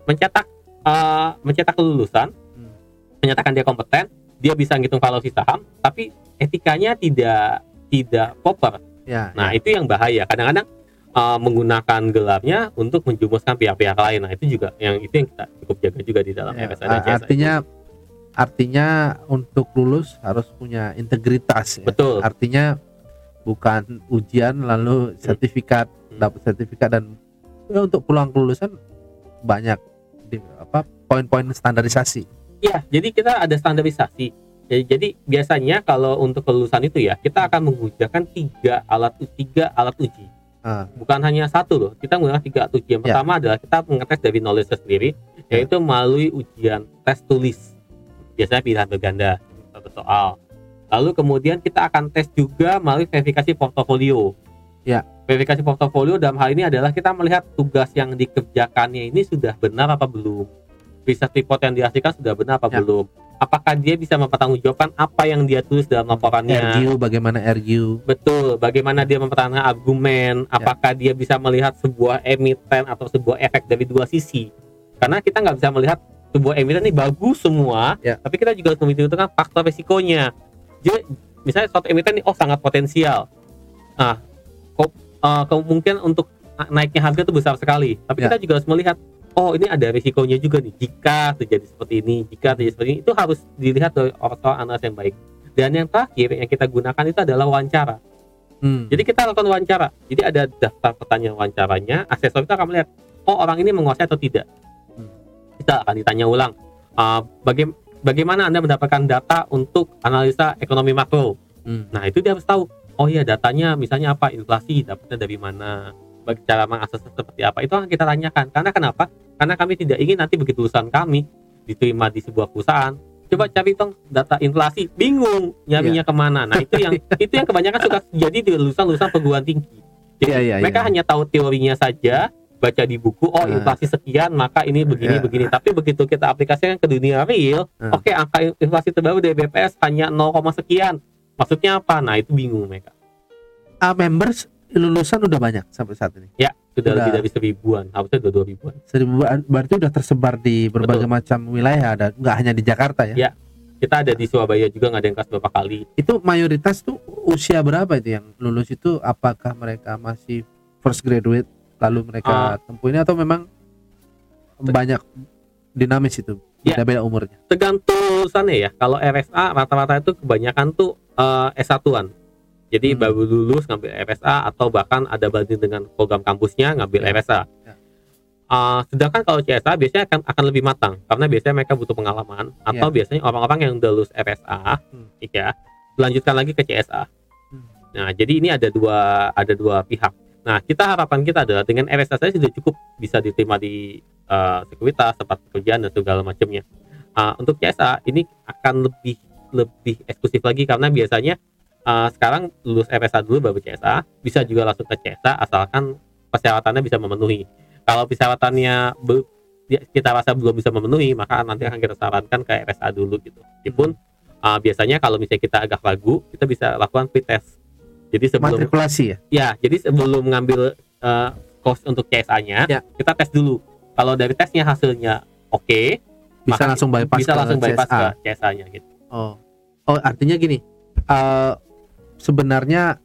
Speaker 2: mencetak uh, mencetak lulusan,
Speaker 1: Hmm.
Speaker 2: menyatakan dia kompeten, dia bisa ngitung valuasi saham, tapi etikanya tidak tidak proper.
Speaker 1: Ya.
Speaker 2: Nah, itu yang bahaya. Kadang-kadang uh, menggunakan gelarnya untuk menjumuskan pihak-pihak lain. Nah, itu juga yang itu yang kita cukup jaga juga di dalam
Speaker 1: Ya,
Speaker 2: dan CSA.
Speaker 1: artinya artinya untuk lulus harus punya integritas ya.
Speaker 2: betul.
Speaker 1: Artinya bukan ujian lalu sertifikat
Speaker 2: Hmm.
Speaker 1: dapat sertifikat dan ya, untuk peluang kelulusan banyak di, apa poin-poin standarisasi.
Speaker 2: Iya, jadi kita ada standarisasi. Jadi, jadi biasanya kalau untuk kelulusan itu ya kita akan menggunakan tiga alat tiga alat uji.
Speaker 1: Ah.
Speaker 2: Bukan hanya satu loh, kita menggunakan tiga alat uji. Yang
Speaker 1: Ya.
Speaker 2: pertama adalah kita mengetes dari knowledge sendiri,
Speaker 1: Ya.
Speaker 2: yaitu melalui ujian tes tulis. Biasanya pilihan berganda satu soal. Lalu kemudian kita akan tes juga melalui verifikasi portofolio.
Speaker 1: Ya.
Speaker 2: Verifikasi portofolio dalam hal ini adalah kita melihat tugas yang dikerjakannya ini sudah benar apa belum. Riset report yang dihasilkan sudah benar apa
Speaker 1: Ya.
Speaker 2: belum. Apakah dia bisa mempertanggungjawabkan apa yang dia tulis dalam laporannya.
Speaker 1: RGU bagaimana RGU?
Speaker 2: Betul, bagaimana dia mempertahankan argumen,
Speaker 1: Ya.
Speaker 2: apakah dia bisa melihat sebuah emiten atau sebuah efek dari dua sisi. Karena kita nggak bisa melihat sebuah emiten ini bagus semua,
Speaker 1: Ya.
Speaker 2: tapi kita juga harus memperhitungkan faktor resikonya. Jadi misalnya suatu emiten ini oh sangat potensial. Nah, kok eh, kemungkinan untuk na- naiknya harga itu besar sekali. Tapi
Speaker 1: Ya.
Speaker 2: kita juga harus melihat oh ini ada risikonya juga nih. Jika terjadi seperti ini, jika terjadi seperti ini, itu harus dilihat oleh orang analis yang baik. Dan yang terakhir yang kita gunakan itu adalah wawancara.
Speaker 1: Hmm.
Speaker 2: Jadi kita lakukan wawancara. Jadi ada daftar pertanyaan wawancaranya. Asesor itu akan melihat, oh orang ini menguasai atau tidak.
Speaker 1: Hmm.
Speaker 2: Kita akan ditanya ulang, uh, baga- bagaimana anda mendapatkan data untuk analisa ekonomi makro.
Speaker 1: Hmm.
Speaker 2: Nah itu dia harus tahu. Oh iya datanya misalnya apa inflasi dapatnya dari mana. Cara mengakses seperti apa itu akan kita tanyakan. Karena kenapa? Karena kami tidak ingin nanti begitu lulusan kami diterima di sebuah perusahaan coba cari tong data inflasi bingung nyarinya ke mana nah itu yang itu yang kebanyakan suka jadi di lulusan-lulusan perguruan tinggi jadi
Speaker 1: Iya, iya,
Speaker 2: mereka
Speaker 1: iya.
Speaker 2: hanya tahu teorinya saja baca di buku oh
Speaker 1: Ah.
Speaker 2: inflasi sekian maka ini begini
Speaker 1: Iya.
Speaker 2: begini tapi begitu kita aplikasikan ke dunia real
Speaker 1: Ah.
Speaker 2: oke angka inflasi terbaru dari BPS hanya 0, sekian maksudnya apa nah itu bingung mereka
Speaker 1: Ah, members lulusan udah banyak sampai saat ini.
Speaker 2: ya sudah
Speaker 1: Sudah.
Speaker 2: lebih dari seribuan harusnya udah dua ribuan
Speaker 1: Seribu berarti udah tersebar di berbagai macam wilayah ada nggak hanya di Jakarta ya.
Speaker 2: Ya. kita ada di Surabaya juga ngadain kelas beberapa kali
Speaker 1: Itu mayoritas tuh usia berapa itu yang lulus itu apakah mereka masih first graduate lalu mereka tempuh ini atau memang banyak dinamis itu
Speaker 2: Ya.
Speaker 1: beda-beda umurnya.
Speaker 2: tergantung lulusannya ya. Kalau RSA rata-rata itu kebanyakan tuh eh, S1-an. Jadi
Speaker 1: Hmm.
Speaker 2: baru lulus ngambil RSA atau bahkan ada banding dengan program kampusnya ngambil
Speaker 1: Ya.
Speaker 2: RSA.
Speaker 1: Ya.
Speaker 2: Eh, sedangkan kalau CSA biasanya akan akan lebih matang karena biasanya mereka butuh pengalaman atau biasanya orang-orang yang udah lulus RSA
Speaker 1: Ya. Hmm.
Speaker 2: ya lanjutkan lagi ke CSA.
Speaker 1: Hmm.
Speaker 2: Nah, jadi ini ada dua ada dua pihak. Nah, kita harapan kita adalah dengan RSA saya sudah cukup bisa diterima di eh, sekuritas, tempat pekerjaan dan segala macamnya. Ah, untuk CSA ini akan lebih lebih eksklusif lagi karena biasanya ah, sekarang lulus RSA dulu baru CSA bisa juga langsung ke CSA asalkan persyaratannya bisa memenuhi. Kalau persyaratannya be- ya, kita rasa belum bisa memenuhi maka nanti akan kita sarankan ke RSA dulu gitu. Meskipun ah, biasanya kalau misalnya kita agak ragu kita bisa lakukan pretest. Jadi sebelum
Speaker 1: Matrikulasi ya.
Speaker 2: Ya, jadi sebelum ngambil eh, course untuk CSA-nya,
Speaker 1: Ya.
Speaker 2: kita tes dulu. Kalau dari tesnya hasilnya oke,
Speaker 1: Bisa
Speaker 2: maka
Speaker 1: langsung bypass
Speaker 2: bisa
Speaker 1: ke
Speaker 2: langsung bypass
Speaker 1: CSA.
Speaker 2: ke CSA-nya gitu.
Speaker 1: Oh. Oh, artinya gini. eh, sebenarnya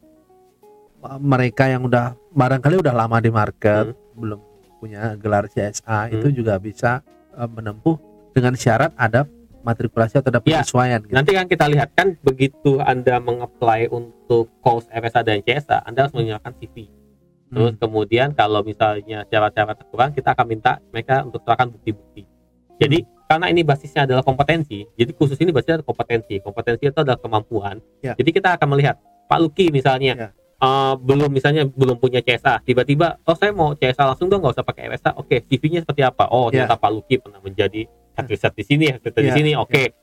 Speaker 1: eh, mereka yang udah barangkali udah lama di market belum punya gelar CSA itu
Speaker 2: Hmm.
Speaker 1: juga bisa eh, menempuh dengan syarat ada matrikulasi atau ada
Speaker 2: Ya,
Speaker 1: penyesuaian gitu.
Speaker 2: Nanti kan kita lihat kan begitu Anda mengapply untuk course FSA dan CSA, Anda harus menyerahkan CV. Terus
Speaker 1: Hmm.
Speaker 2: kemudian kalau misalnya syarat-syarat kurang, kita akan minta mereka untuk serahkan bukti-bukti. Jadi karena ini basisnya adalah kompetensi, jadi khusus ini basisnya adalah kompetensi. Kompetensi itu adalah kemampuan.
Speaker 1: Ya.
Speaker 2: Jadi kita akan melihat Pak Luki misalnya
Speaker 1: Ya.
Speaker 2: eh, belum misalnya belum punya CSA, tiba-tiba oh saya mau CSA langsung dong nggak usah pakai FSA. Oke, CV-nya seperti apa? Oh
Speaker 1: Ya.
Speaker 2: ternyata Pak Luki pernah menjadi head research di sini, head research di
Speaker 1: Ya.
Speaker 2: sini. Oke,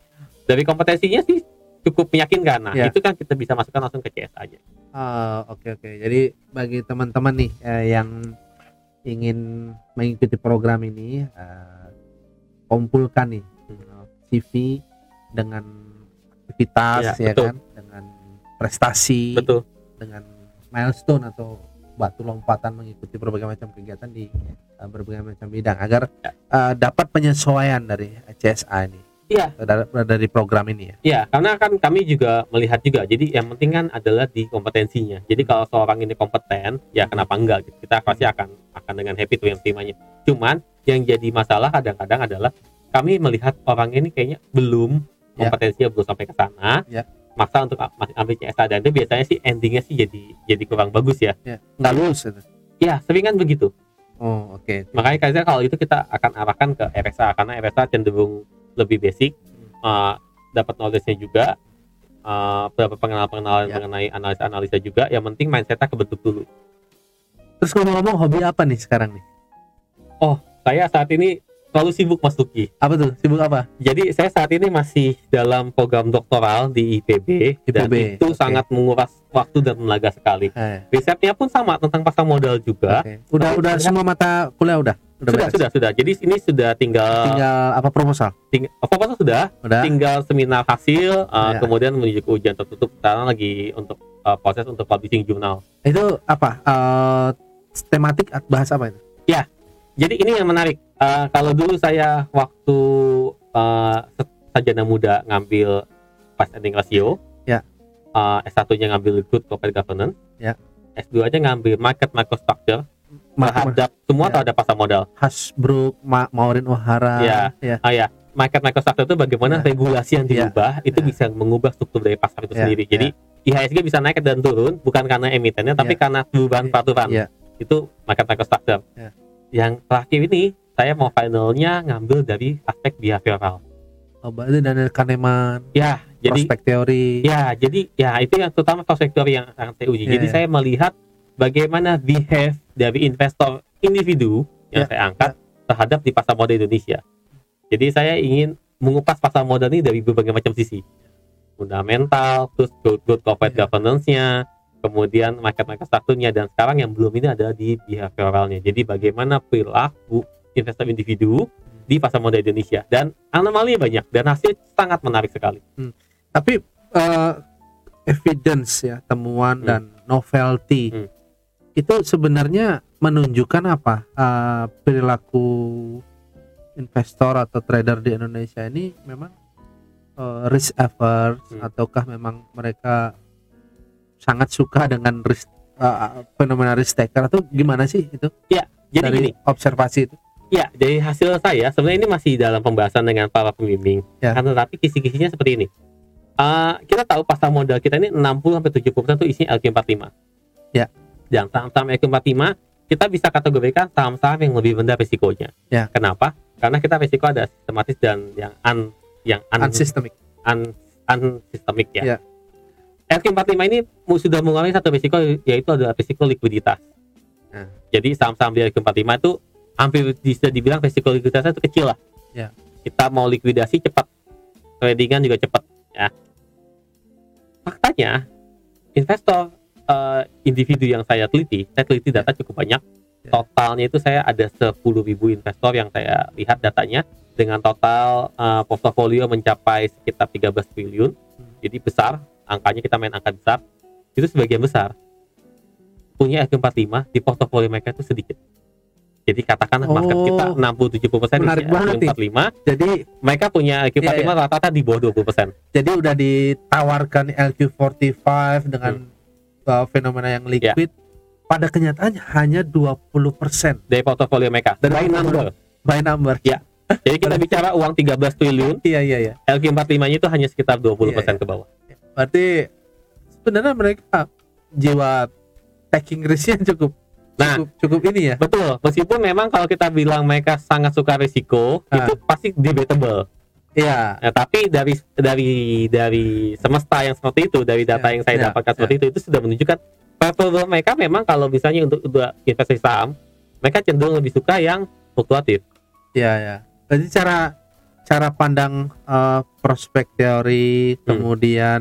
Speaker 2: dari kompetensinya sih cukup meyakinkan. Nah
Speaker 1: Ya.
Speaker 2: itu kan kita bisa masukkan langsung ke CSA aja.
Speaker 1: Ah, oke oke. Jadi bagi teman-teman nih eh, yang ingin mengikuti program ini, eh, kumpulkan nih CV dengan aktivitas
Speaker 2: Ya,
Speaker 1: ya,
Speaker 2: betul.
Speaker 1: kan, dengan prestasi,
Speaker 2: Betul.
Speaker 1: dengan milestone atau batu lompatan mengikuti berbagai macam kegiatan di eh, berbagai macam bidang agar
Speaker 2: Ya.
Speaker 1: eh, dapat penyesuaian dari CSA ini
Speaker 2: Iya.
Speaker 1: dari, dari program ini ya.
Speaker 2: Ya, karena kan kami juga melihat juga. Jadi yang penting kan adalah di kompetensinya. Jadi kalau seorang ini kompeten, ya kenapa enggak? Gitu. Kita pasti akan akan dengan happy tuh yang terimanya. Cuman yang jadi masalah kadang-kadang adalah kami melihat orang ini kayaknya belum
Speaker 1: Ya.
Speaker 2: kompetensinya belum sampai ke sana.
Speaker 1: Ya.
Speaker 2: Maksa untuk ambil CSA dan itu biasanya sih endingnya sih jadi jadi kurang bagus ya.
Speaker 1: Ya, nggak lulus itu.
Speaker 2: Ya, sering kan begitu.
Speaker 1: Oh, oke.
Speaker 2: Makanya kayaknya kalau itu kita akan arahkan ke RSA karena RSA cenderung lebih basic, uh, dapat knowledge-nya juga, uh, beberapa pengenalan-pengenalan
Speaker 1: Ya.
Speaker 2: mengenai analisa-analisa juga. Yang penting mindset-nya kebentuk dulu.
Speaker 1: Terus ngomong-ngomong hobi apa nih sekarang nih?
Speaker 2: Saya saat ini terlalu sibuk Mas Luki.
Speaker 1: Apa tuh? Sibuk apa?
Speaker 2: Jadi saya saat ini masih dalam program doktoral di IPB, dan
Speaker 1: IPB,
Speaker 2: itu
Speaker 1: oke.
Speaker 2: sangat menguras waktu dan tenaga sekali.
Speaker 1: Eh,
Speaker 2: Risetnya pun sama tentang pasar modal juga.
Speaker 1: oke. Udah udah
Speaker 2: Sudah.
Speaker 1: semua mata kuliah udah. Udah
Speaker 2: Sudah,
Speaker 1: beres?
Speaker 2: sudah, sudah. Jadi ini sudah tinggal,
Speaker 1: Tinggal apa proposal?
Speaker 2: tinggal apa apa sudah,
Speaker 1: Udah.
Speaker 2: tinggal seminar hasil, uh,
Speaker 1: Ya.
Speaker 2: kemudian menuju ke ujian tertutup. Sekarang lagi untuk uh, proses untuk publishing jurnal.
Speaker 1: Itu apa? Eh tematik bahas apa itu?
Speaker 2: Jadi ini yang menarik. Uh, kalau dulu saya waktu uh, sarjana muda ngambil price earning ratio,
Speaker 1: Ya.
Speaker 2: uh, S1-nya ngambil good corporate governance,
Speaker 1: Ya.
Speaker 2: S2-nya ngambil market microstructure,
Speaker 1: Ma- ma-
Speaker 2: terhadap semua
Speaker 1: Ya.
Speaker 2: terhadap pasar modal.
Speaker 1: Hasbro, Ma Maureen O'Hara.
Speaker 2: Ya.
Speaker 1: ya.
Speaker 2: Ah ya, market microstructure itu bagaimana
Speaker 1: Ya.
Speaker 2: regulasi yang
Speaker 1: Ya.
Speaker 2: diubah itu
Speaker 1: Ya.
Speaker 2: bisa mengubah struktur dari pasar itu
Speaker 1: Ya.
Speaker 2: sendiri. Jadi IHSG bisa naik dan turun bukan karena emitennya tapi
Speaker 1: Ya.
Speaker 2: karena perubahan
Speaker 1: Ya.
Speaker 2: peraturan.
Speaker 1: Ya.
Speaker 2: Itu market microstructure.
Speaker 1: Ya.
Speaker 2: Yang terakhir ini saya mau finalnya ngambil dari aspek behavioral.
Speaker 1: Oh, berarti Daniel Kahneman,
Speaker 2: Ya, jadi
Speaker 1: prospek teori.
Speaker 2: ya, jadi ya itu yang terutama prospek teori yang akan saya uji.
Speaker 1: Ya,
Speaker 2: jadi
Speaker 1: ya.
Speaker 2: saya melihat bagaimana behave dari investor individu yang
Speaker 1: Ya,
Speaker 2: saya angkat terhadap di pasar modal Indonesia. Jadi saya ingin mengupas pasar modal ini dari berbagai macam sisi. Fundamental, terus good, good corporate
Speaker 1: Ya.
Speaker 2: governance-nya, kemudian market market strukturnya dan sekarang yang belum ini adalah di behavioralnya. Jadi bagaimana perilaku investor individu di pasar modal Indonesia dan anomalinya banyak dan hasil sangat menarik sekali.
Speaker 1: Tapi eh, evidence ya, temuan
Speaker 2: Hmm.
Speaker 1: dan novelty
Speaker 2: Hmm.
Speaker 1: itu sebenarnya menunjukkan apa? Eh, perilaku investor atau trader di Indonesia ini memang eh, risk averse
Speaker 2: Hmm.
Speaker 1: ataukah memang mereka sangat suka dengan risk eh, fenomena risk taker atau gimana sih itu
Speaker 2: Jadi
Speaker 1: dari
Speaker 2: gini,
Speaker 1: observasi itu?
Speaker 2: Ya, dari hasil saya sebenarnya ini masih dalam pembahasan dengan para pembimbing.
Speaker 1: Ya.
Speaker 2: Kan tetapi kisi-kisinya seperti ini. Uh, kita tahu pasar modal kita ini 60 sampai 70% itu isinya LQ45.
Speaker 1: Ya.
Speaker 2: Dan saham-saham LQ45 kita bisa kategorikan saham-saham yang lebih rendah risikonya.
Speaker 1: Ya.
Speaker 2: Kenapa? Karena kita risiko ada sistematis dan yang un yang un,
Speaker 1: Unsystemic.
Speaker 2: un, unsystemik ya.
Speaker 1: Ya.
Speaker 2: LQ45 ini sudah mengalami satu risiko yaitu adalah risiko likuiditas.
Speaker 1: Nah.
Speaker 2: Jadi saham-saham di LQ45 itu hampir bisa dibilang risiko likuiditasnya itu kecil lah.
Speaker 1: Ya.
Speaker 2: Kita mau likuidasi cepat, tradingan juga cepat ya. Faktanya investor eh, individu yang saya teliti, saya teliti data cukup banyak.
Speaker 1: Ya.
Speaker 2: Totalnya itu saya ada 10.000 investor yang saya lihat datanya dengan total eh, portofolio mencapai sekitar 13 triliun. Jadi besar, angkanya kita main angka besar. Itu sebagian besar punya LQ45 di portofolio mereka itu sedikit. Jadi katakanlah market
Speaker 1: Oh,
Speaker 2: kita 60-70 persen
Speaker 1: menarik banget nih.
Speaker 2: 45,
Speaker 1: Jadi
Speaker 2: mereka punya IQ45
Speaker 1: Iya,
Speaker 2: rata-rata di bawah 20 persen.
Speaker 1: jadi udah ditawarkan LQ45 dengan uh, fenomena yang liquid. Pada kenyataannya hanya 20%
Speaker 2: dari portofolio mereka.
Speaker 1: Dari
Speaker 2: By number.
Speaker 1: by number.
Speaker 2: Jadi kita bicara uang 13 triliun,
Speaker 1: Iya iya iya.
Speaker 2: LQ45-nya itu hanya sekitar 20 persen
Speaker 1: Iya,
Speaker 2: ke bawah.
Speaker 1: Berarti sebenarnya mereka jiwa taking risknya cukup
Speaker 2: Nah.
Speaker 1: cukup, cukup ini ya.
Speaker 2: Betul, meskipun memang kalau kita bilang mereka sangat suka risiko,
Speaker 1: Ah.
Speaker 2: itu pasti debatable.
Speaker 1: Iya.
Speaker 2: Nah, tapi dari dari dari semesta yang seperti itu, dari data
Speaker 1: Ya,
Speaker 2: yang saya
Speaker 1: ya,
Speaker 2: dapatkan seperti itu, itu sudah menunjukkan preferable mereka memang kalau misalnya untuk udah investasi saham, mereka cenderung lebih suka yang fluktuatif.
Speaker 1: Iya ya. Jadi cara cara pandang eh, prospek teori
Speaker 2: Hmm.
Speaker 1: kemudian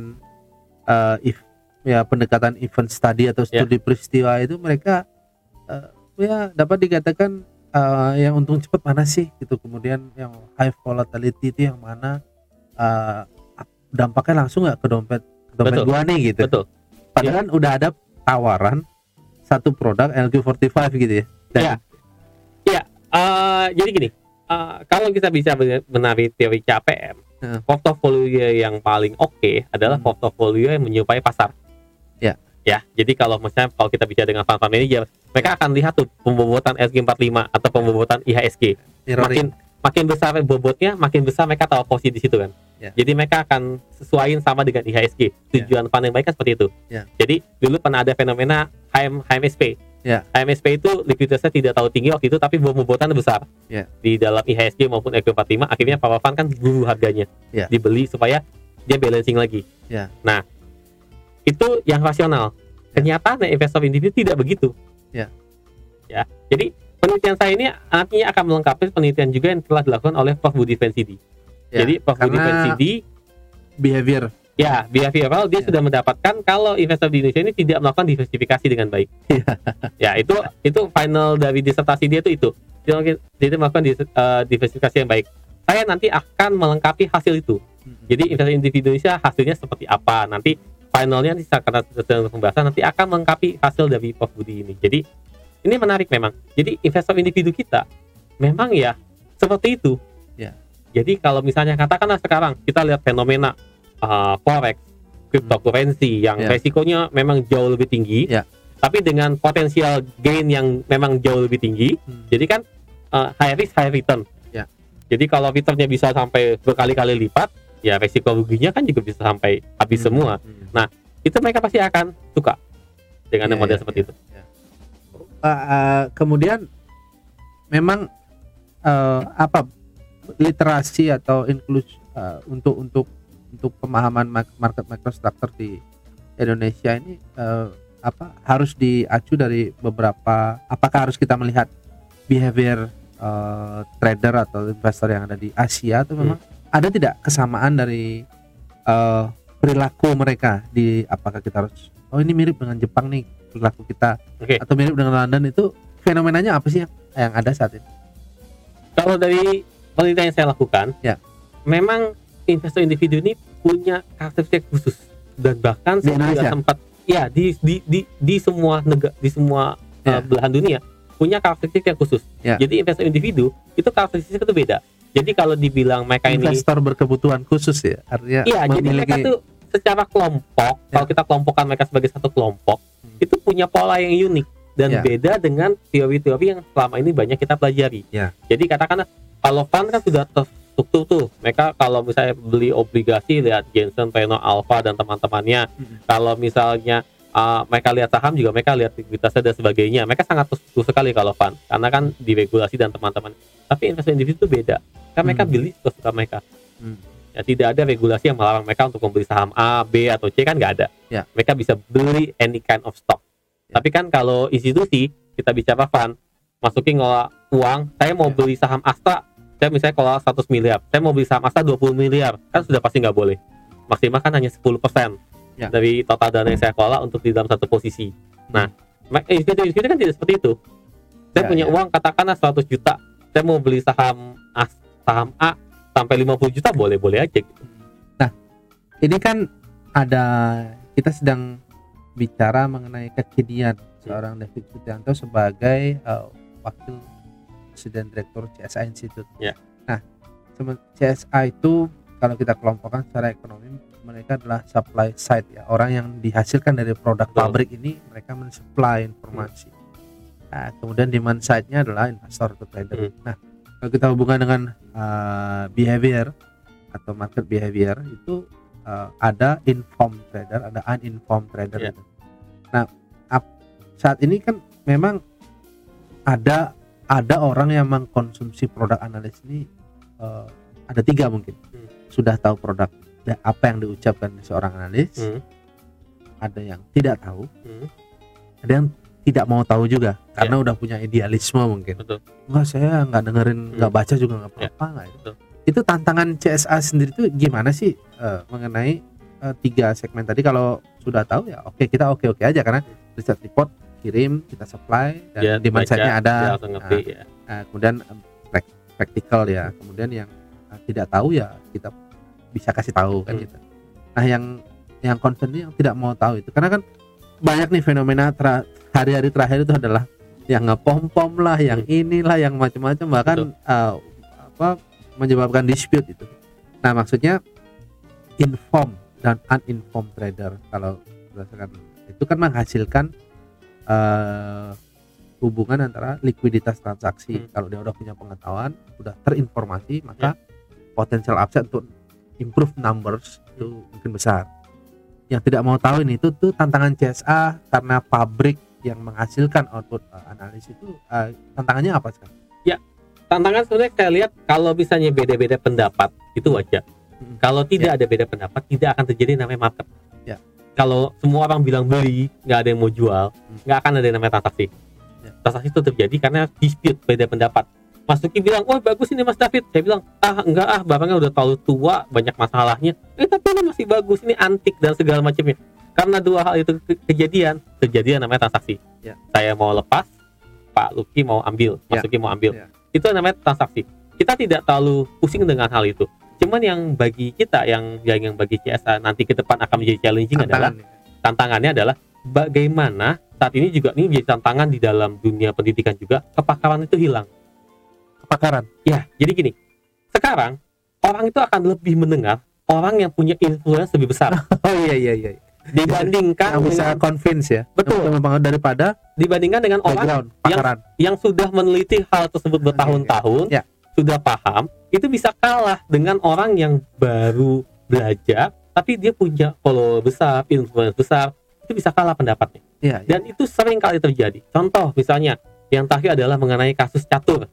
Speaker 1: eh, if, ya pendekatan event study atau
Speaker 2: Ya.
Speaker 1: studi peristiwa itu mereka eh, ya dapat dikatakan eh, yang untung cepat mana sih gitu kemudian yang high volatility itu yang mana eh, dampaknya langsung nggak ke dompet ke dompet
Speaker 2: Betul.
Speaker 1: gua nih gitu.
Speaker 2: Betul.
Speaker 1: Padahal udah ada tawaran satu produk LQ45 gitu ya. Dan
Speaker 2: Ya. Eh, jadi gini, eh, kalau kita bisa menari teori CAPM,
Speaker 1: Ya.
Speaker 2: portofolio yang paling oke adalah
Speaker 1: Hmm.
Speaker 2: portofolio yang menyerupai pasar.
Speaker 1: Ya.
Speaker 2: Ya, jadi kalau misalnya kalau kita bicara dengan fund manager, mereka akan lihat tuh pembobotan SG45 atau pembobotan IHSG.
Speaker 1: mirroring.
Speaker 2: Makin makin besar bobotnya, makin besar mereka tahu posisi di situ kan.
Speaker 1: Ya.
Speaker 2: Jadi mereka akan sesuaiin sama dengan IHSG. Tujuan fund yang baik kan seperti itu.
Speaker 1: Ya.
Speaker 2: Jadi dulu pernah ada fenomena HM, HMSP.
Speaker 1: Ya.
Speaker 2: HMSP itu likuiditasnya tidak terlalu tinggi waktu itu tapi pembobotannya besar.
Speaker 1: Ya.
Speaker 2: Di dalam IHSG maupun EQ45 akhirnya fund kan guru harganya.
Speaker 1: Ya.
Speaker 2: Dibeli supaya dia balancing lagi.
Speaker 1: Ya.
Speaker 2: Nah, itu yang rasional. Kenyataan investor individu tidak begitu.
Speaker 1: Ya.
Speaker 2: Ya. Jadi penelitian saya ini artinya akan melengkapi penelitian juga yang telah dilakukan oleh Prof Budi Fensidi.
Speaker 1: Ya,
Speaker 2: Jadi Prof Budi
Speaker 1: karena
Speaker 2: Fensidi
Speaker 1: behavior
Speaker 2: ya behavioral dia
Speaker 1: Ya.
Speaker 2: sudah mendapatkan kalau investor di Indonesia ini tidak melakukan diversifikasi dengan baik. ya itu itu final dari disertasi dia itu itu. Dia, melakukan- dia melakukan dis- eh, diversifikasi yang baik. Saya nanti akan melengkapi hasil itu. Jadi investor individu Indonesia hasilnya seperti apa nanti finalnya nanti karena sedang pembahasan nanti akan melengkapi hasil dari Prof Budi ini. Jadi ini menarik memang. Jadi investor individu kita memang ya seperti itu.
Speaker 1: Ya.
Speaker 2: Jadi kalau misalnya katakanlah sekarang kita lihat fenomena uh, forex, cryptocurrency yang
Speaker 1: Ya.
Speaker 2: resikonya memang jauh lebih tinggi,
Speaker 1: Ya.
Speaker 2: tapi dengan potensial gain yang memang jauh lebih tinggi.
Speaker 1: Hmm.
Speaker 2: Jadi kan uh, high risk high return.
Speaker 1: Ya.
Speaker 2: Jadi kalau returnnya bisa sampai berkali-kali lipat, ya resiko ruginya kan juga bisa sampai habis
Speaker 1: Hmm.
Speaker 2: semua.
Speaker 1: Hmm.
Speaker 2: Itu mereka pasti akan suka dengan
Speaker 1: Iya,
Speaker 2: model
Speaker 1: iya,
Speaker 2: seperti
Speaker 1: iya,
Speaker 2: itu.
Speaker 1: iya. Uh, uh, kemudian memang uh, apa literasi atau inklus uh, untuk untuk untuk pemahaman ma- market microstructure di Indonesia ini uh, apa harus diacu dari beberapa apakah harus kita melihat behavior uh, trader atau investor yang ada di Asia atau memang ada tidak kesamaan dari uh, perilaku mereka di apakah kita harus oh ini mirip dengan Jepang nih perilaku kita
Speaker 2: Oke.
Speaker 1: atau mirip dengan London itu fenomenanya apa sih yang, yang ada saat ini?
Speaker 2: Kalau dari penelitian yang saya lakukan,
Speaker 1: Ya.
Speaker 2: memang investor individu ini punya karakteristik khusus dan bahkan
Speaker 1: Di
Speaker 2: saya juga
Speaker 1: Indonesia?
Speaker 2: sempat ya di di di, di semua negara di semua
Speaker 1: Ya.
Speaker 2: uh, belahan dunia punya karakteristik yang khusus.
Speaker 1: Ya.
Speaker 2: Jadi investor individu itu karakteristiknya itu beda. Jadi kalau dibilang mereka ini
Speaker 1: Investor berkebutuhan khusus ya artinya
Speaker 2: Iya, jadi mereka
Speaker 1: memiliki
Speaker 2: tuh secara kelompok,
Speaker 1: Ya.
Speaker 2: kalau kita kelompokkan mereka sebagai satu kelompok,
Speaker 1: Hmm.
Speaker 2: itu punya pola yang unik dan
Speaker 1: Ya.
Speaker 2: beda dengan teori-teori yang selama ini banyak kita pelajari.
Speaker 1: Ya.
Speaker 2: Jadi katakanlah kalau fund kan sudah terstruktur tuh, mereka kalau misalnya beli obligasi lihat Jensen, Peno, Alpha dan teman-temannya.
Speaker 1: Hmm.
Speaker 2: Kalau misalnya uh, mereka lihat saham juga mereka lihat likuiditasnya dan sebagainya. Mereka sangat terstruktur sekali kalau fund karena kan diregulasi dan teman-teman. Tapi investor individu itu beda. Kan mereka
Speaker 1: Hmm.
Speaker 2: beli suka mereka
Speaker 1: Hmm.
Speaker 2: ya tidak ada regulasi yang melarang mereka untuk membeli saham A, B atau C kan nggak ada.
Speaker 1: Ya.
Speaker 2: Mereka bisa beli any kind of stock.
Speaker 1: Ya.
Speaker 2: Tapi kan kalau institusi kita bicara fund, masukin ngelola uang, saya mau
Speaker 1: Ya.
Speaker 2: beli saham Astra, saya misalnya kelola 100 miliar, saya mau beli saham Astra 20 miliar, kan sudah pasti nggak boleh. Maksimal kan hanya 10%
Speaker 1: Ya.
Speaker 2: dari total dana yang saya kelola untuk di dalam satu posisi. Nah, ma- eh, kan tidak seperti itu. Saya
Speaker 1: Ya,
Speaker 2: punya
Speaker 1: ya.
Speaker 2: uang katakanlah 100 juta, saya mau beli saham A, saham A sampai 50 juta boleh-boleh aja gitu.
Speaker 1: Nah, ini kan ada kita sedang bicara mengenai kekinian seorang David Sutianto sebagai uh, wakil Presiden Direktur CSA Institute.
Speaker 2: Ya.
Speaker 1: Nah, CSA itu kalau kita kelompokkan secara ekonomi mereka adalah supply side ya orang yang dihasilkan dari produk
Speaker 2: Betul.
Speaker 1: pabrik ini mereka mensupply informasi. Nah, kemudian demand side-nya adalah investor atau trader.
Speaker 2: Hmm.
Speaker 1: Nah, kalau kita hubungkan dengan uh, behavior atau market behavior itu uh, ada informed trader, ada uninformed trader.
Speaker 2: Ya.
Speaker 1: gitu. Nah, saat ini kan memang ada ada orang yang mengkonsumsi produk analis ini uh, ada tiga mungkin
Speaker 2: Hmm.
Speaker 1: sudah tahu produk apa yang diucapkan seorang analis,
Speaker 2: Hmm.
Speaker 1: ada yang tidak tahu,
Speaker 2: Hmm.
Speaker 1: ada yang tidak mau tahu juga karena udah punya idealisme mungkin.
Speaker 2: Betul.
Speaker 1: Enggak saya nggak dengerin, nggak
Speaker 2: Hmm.
Speaker 1: baca juga nggak
Speaker 2: Ya,
Speaker 1: apa-apa nggak itu.
Speaker 2: betul.
Speaker 1: Itu tantangan CSA sendiri itu gimana sih eh, mengenai eh, tiga segmen tadi kalau sudah tahu ya oke kita oke oke aja karena riset report kirim kita supply dan
Speaker 2: Dia
Speaker 1: demand
Speaker 2: baca,
Speaker 1: side-nya ada.
Speaker 2: dia ngerti ya.
Speaker 1: Nah, kemudian em, prac- practical ya. Kemudian yang eh, tidak tahu ya kita bisa kasih tahu kan
Speaker 2: Hmm.
Speaker 1: gitu. Nah yang yang concern yang tidak mau tahu itu karena kan banyak nih fenomena tra- hari-hari terakhir itu adalah yang ngepom pom lah yang inilah yang macam-macam bahkan eh, apa menyebabkan dispute itu. Nah maksudnya inform dan uninformed trader kalau berdasarkan itu kan menghasilkan eh, hubungan antara likuiditas transaksi.
Speaker 2: Hmm.
Speaker 1: Kalau dia udah punya pengetahuan, udah terinformasi, maka potensial upside untuk improve numbers itu mungkin besar. Yang tidak mau tahu ini itu tuh tantangan CSA karena pabrik yang menghasilkan output uh, analis itu uh, tantangannya apa sekarang?
Speaker 2: tantangan sebenarnya saya lihat kalau misalnya beda-beda pendapat itu wajar.
Speaker 1: Hmm.
Speaker 2: Kalau tidak ada beda pendapat, tidak akan terjadi namanya market. Kalau semua orang bilang beli, nggak ada yang mau jual,
Speaker 1: Hmm.
Speaker 2: nggak akan ada yang namanya transaksi.
Speaker 1: Ya.
Speaker 2: Transaksi itu terjadi karena dispute beda pendapat. Mas Duki bilang, wah bagus ini Mas David. Saya bilang, ah enggak ah, barangnya udah terlalu tua, banyak masalahnya. Eh tapi ini masih bagus, ini antik dan segala macamnya. Karena dua hal itu ke- kejadian, kejadian namanya transaksi.
Speaker 1: Ya.
Speaker 2: Saya mau lepas, Pak Luki mau ambil, Mas
Speaker 1: Ya.
Speaker 2: Mau ambil.
Speaker 1: Ya.
Speaker 2: Itu namanya transaksi. Kita tidak terlalu pusing dengan hal itu. Cuman yang bagi kita, yang yang yang bagi CSA nanti ke depan akan menjadi challenging adalah
Speaker 1: Tantangannya.
Speaker 2: tantangannya adalah bagaimana saat ini juga ini menjadi tantangan di dalam dunia pendidikan juga kepakaran itu hilang.
Speaker 1: kepakaran.
Speaker 2: Ya, jadi gini. Sekarang orang itu akan lebih mendengar orang yang punya influence lebih besar
Speaker 1: Oh iya iya iya.
Speaker 2: dibandingkan
Speaker 1: Yang bisa
Speaker 2: dengan,
Speaker 1: convince ya.
Speaker 2: Betul.
Speaker 1: Yang daripada
Speaker 2: dibandingkan dengan orang
Speaker 1: pakaran.
Speaker 2: yang sudah meneliti hal tersebut bertahun-tahun,
Speaker 1: Ya.
Speaker 2: sudah paham, itu bisa kalah dengan orang yang baru belajar, tapi dia punya follow besar, influence besar, itu bisa kalah pendapatnya.
Speaker 1: Iya, iya.
Speaker 2: Dan itu sering kali terjadi. Contoh misalnya, yang terakhir adalah mengenai kasus catur.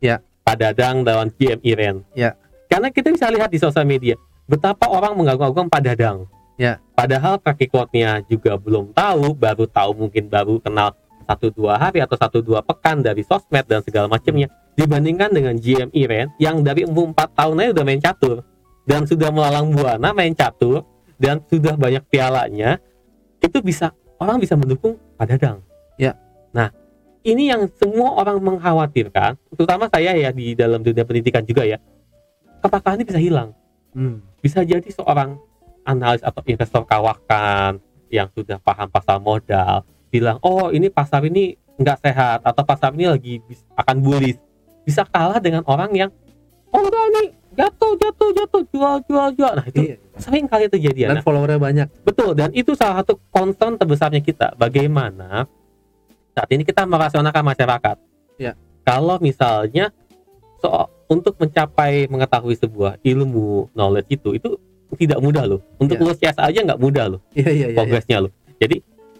Speaker 1: Ya.
Speaker 2: Pak Dadang lawan GM Iren.
Speaker 1: Ya.
Speaker 2: Karena kita bisa lihat di sosial media, betapa orang mengagung-agungkan Pak Dadang.
Speaker 1: Ya.
Speaker 2: Padahal track recordnya juga belum tahu, baru tahu mungkin baru kenal satu dua hari atau satu dua pekan dari sosmed dan segala macamnya dibandingkan dengan GM Iren yang dari umur 4 tahun aja udah main catur dan sudah melalang buana main catur dan sudah banyak pialanya itu bisa orang bisa mendukung Pak Dadang.
Speaker 1: Ya.
Speaker 2: Nah, ini yang semua orang mengkhawatirkan, terutama saya ya di dalam dunia pendidikan juga ya. Kepakaran ini bisa hilang.
Speaker 1: Hmm.
Speaker 2: Bisa jadi seorang analis atau investor kawakan yang sudah paham pasar modal bilang, "Oh, ini pasar ini nggak sehat atau pasar ini lagi akan bullish." Bisa kalah dengan orang yang oh udah nih jatuh jatuh jatuh jual jual jual. Nah, itu
Speaker 1: Iya.
Speaker 2: sering kali terjadi.
Speaker 1: Dan followernya banyak.
Speaker 2: Betul, dan itu salah satu concern terbesarnya kita. Bagaimana saat ini kita merasionalkan masyarakat.
Speaker 1: Ya.
Speaker 2: Kalau misalnya so, untuk mencapai mengetahui sebuah ilmu knowledge itu itu tidak mudah loh. Untuk
Speaker 1: Ya.
Speaker 2: lulus CSA aja nggak mudah loh
Speaker 1: Iya iya iya. iya.
Speaker 2: progresnya loh. Jadi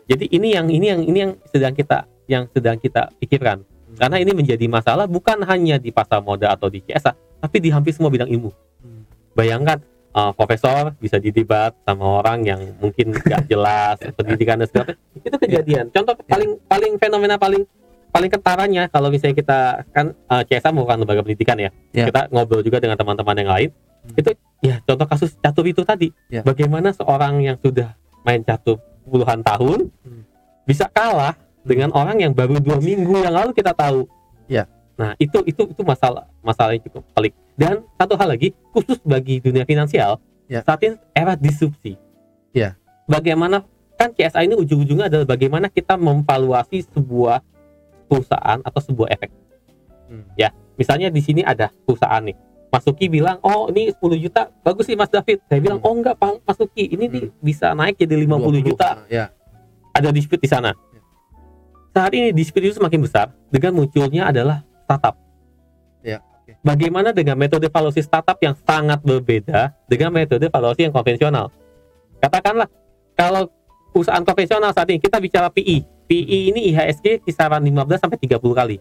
Speaker 2: jadi ini yang ini yang ini yang sedang kita yang sedang kita pikirkan. Karena ini menjadi masalah bukan hanya di pasar modal atau di CSA, tapi di hampir semua bidang ilmu.
Speaker 1: Hmm.
Speaker 2: Bayangkan uh, profesor bisa didebat sama orang yang mungkin nggak jelas pendidikan dan segala itu kejadian. Contoh paling paling fenomena paling paling kentarannya kalau misalnya kita kan uh, CSA merupakan lembaga pendidikan ya,
Speaker 1: Ya.
Speaker 2: kita ngobrol juga dengan teman-teman yang lain.
Speaker 1: Hmm.
Speaker 2: Itu ya contoh kasus catur itu tadi.
Speaker 1: Ya.
Speaker 2: Bagaimana seorang yang sudah main catur puluhan tahun
Speaker 1: Hmm.
Speaker 2: bisa kalah dengan orang yang baru dua minggu yang lalu kita tahu.
Speaker 1: Ya.
Speaker 2: Nah itu itu itu masalah masalah yang cukup pelik. Dan satu hal lagi khusus bagi dunia finansial
Speaker 1: Ya.
Speaker 2: saat ini era disrupsi.
Speaker 1: Ya.
Speaker 2: Bagaimana kan CSA ini ujung-ujungnya adalah bagaimana kita memvaluasi sebuah perusahaan atau sebuah efek.
Speaker 1: Hmm.
Speaker 2: Misalnya di sini ada perusahaan nih. Mas Luki bilang, "Oh, ini 10 juta. Bagus sih Mas David." Saya bilang,
Speaker 1: Hmm.
Speaker 2: "Oh, enggak, Pak Mas Luki. Ini nih bisa naik jadi 50 juta."
Speaker 1: Ya.
Speaker 2: Ada dispute di sana. Saat ini dispute itu semakin besar dengan munculnya adalah startup.
Speaker 1: Ya.
Speaker 2: Bagaimana dengan metode valuasi startup yang sangat berbeda dengan metode valuasi yang konvensional? Katakanlah kalau perusahaan konvensional saat ini kita bicara PI. PI ini IHSG kisaran 15 sampai 30 kali.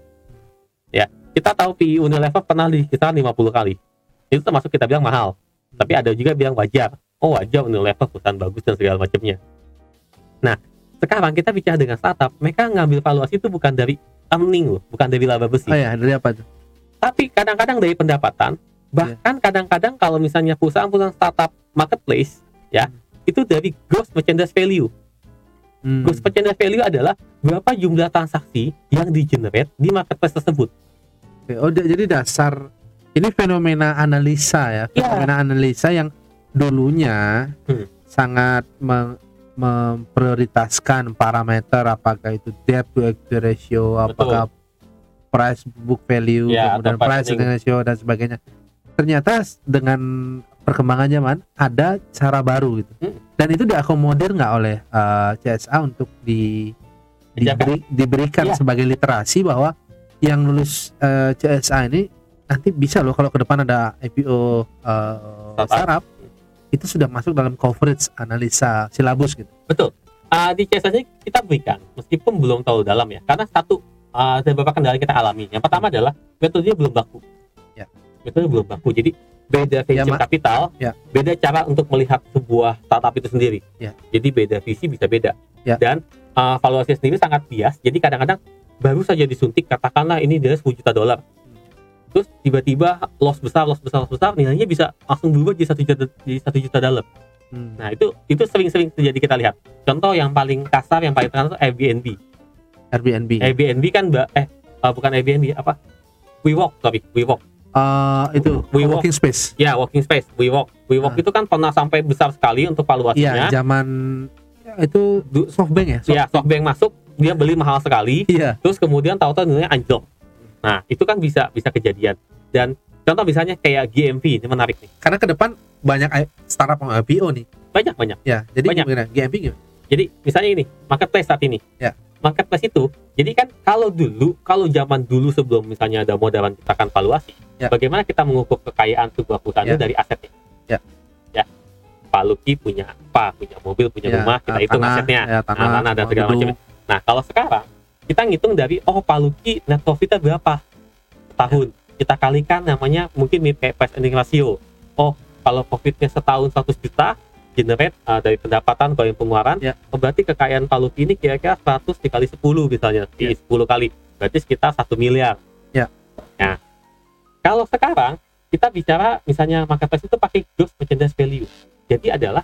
Speaker 2: Ya, kita tahu PI Unilever pernah di kisaran 50 kali. Itu termasuk kita bilang mahal. Tapi ada juga bilang wajar. Oh, wajar Unilever perusahaan bagus dan segala macamnya. Nah, sekarang kita bicara dengan startup, mereka ngambil valuasi itu bukan dari earning loh, bukan dari laba besi
Speaker 1: Oh ya, dari apa tuh?
Speaker 2: tapi kadang-kadang dari pendapatan bahkan kadang-kadang kalau misalnya perusahaan-perusahaan startup marketplace ya itu dari gross merchandise value
Speaker 1: Hmm.
Speaker 2: gross merchandise value adalah berapa jumlah transaksi yang di generate di marketplace tersebut
Speaker 1: Oh, jadi dasar ini fenomena analisa ya,
Speaker 2: Iya.
Speaker 1: fenomena analisa yang dulunya
Speaker 2: Hmm.
Speaker 1: sangat memprioritaskan parameter apakah itu debt to equity ratio, apakah price book value,
Speaker 2: Ya,
Speaker 1: kemudian
Speaker 2: price
Speaker 1: earning ratio dan sebagainya. Ternyata dengan perkembangan zaman ada cara baru gitu.
Speaker 2: Hmm.
Speaker 1: Dan itu diakomodir nggak oleh uh, CSA untuk di diberi- diberikan
Speaker 2: Iya.
Speaker 1: sebagai literasi bahwa yang lulus uh, CSA ini nanti bisa loh kalau ke depan ada IPO uh,
Speaker 2: Startup.
Speaker 1: Itu sudah masuk dalam coverage analisa silabus gitu.
Speaker 2: betul Ah, di aja kita berikan meskipun belum tahu dalam ya karena satu ada beberapa kendala kita alami yang pertama adalah metodenya belum baku
Speaker 1: Ya.
Speaker 2: metode belum baku jadi beda venture
Speaker 1: Ma.
Speaker 2: capital
Speaker 1: Ya.
Speaker 2: beda cara untuk melihat sebuah startup itu sendiri
Speaker 1: Ya.
Speaker 2: jadi beda visi bisa beda
Speaker 1: Ya.
Speaker 2: dan ah, valuasi sendiri sangat bias jadi kadang-kadang baru saja disuntik katakanlah ini dia 10 juta dolar terus tiba-tiba loss besar loss besar loss besar nilainya bisa langsung berubah jadi satu juta jadi satu juta dolar
Speaker 1: Hmm.
Speaker 2: Nah itu itu sering-sering terjadi kita lihat. Contoh yang paling kasar, yang paling terkenal itu Airbnb.
Speaker 1: Airbnb.
Speaker 2: Airbnb kan mbak, eh eh, bukan Airbnb apa? WeWork, sorry, WeWork.
Speaker 1: Uh, itu
Speaker 2: WeWork.
Speaker 1: working space.
Speaker 2: Ya, working space, WeWork. WeWork
Speaker 1: Ah.
Speaker 2: itu kan pernah sampai besar sekali untuk
Speaker 1: Iya,
Speaker 2: valuasinya.
Speaker 1: zaman ya, itu
Speaker 2: Du-
Speaker 1: SoftBank ya. Soft-
Speaker 2: Ya, SoftBank masuk, dia beli mahal sekali,
Speaker 1: Iya.
Speaker 2: terus kemudian tahu-tahu nilainya anjlok. Nah, itu kan bisa bisa kejadian. Dan contoh misalnya kayak GMV, ini menarik nih.
Speaker 1: Karena ke depan banyak startup yang IPO nih.
Speaker 2: Banyak banyak.
Speaker 1: Ya, jadi
Speaker 2: Banyak.
Speaker 1: gimana? GMP gimana?
Speaker 2: Jadi misalnya ini marketplace saat ini.
Speaker 1: Ya.
Speaker 2: Marketplace itu, jadi kan kalau dulu, kalau zaman dulu sebelum misalnya ada modal menciptakan valuasi,
Speaker 1: Ya.
Speaker 2: bagaimana kita mengukur kekayaan sebuah perusahaan itu
Speaker 1: Ya.
Speaker 2: dari asetnya?
Speaker 1: Ya.
Speaker 2: Ya. Pak Luki punya apa? Punya mobil, punya
Speaker 1: Ya,
Speaker 2: rumah, kita
Speaker 1: ah,
Speaker 2: hitung
Speaker 1: tanah,
Speaker 2: asetnya.
Speaker 1: ya, tanah,
Speaker 2: Nah, tanah dan segala macam. Nah, kalau sekarang kita ngitung dari oh Pak Luki net profitnya berapa tahun? Kita kalikan namanya mungkin mid price earning ratio. Oh, kalau profitnya setahun 100 juta, generate uh, dari pendapatan dari pengeluaran,
Speaker 1: Ya.
Speaker 2: oh, berarti kekayaan Pak Luki ini kira-kira 100 dikali 10 misalnya, di
Speaker 1: Ya.
Speaker 2: 10 kali. Berarti sekitar 1 miliar.
Speaker 1: Ya.
Speaker 2: Nah, kalau sekarang kita bicara misalnya marketplace itu pakai gross merchandise value. Jadi adalah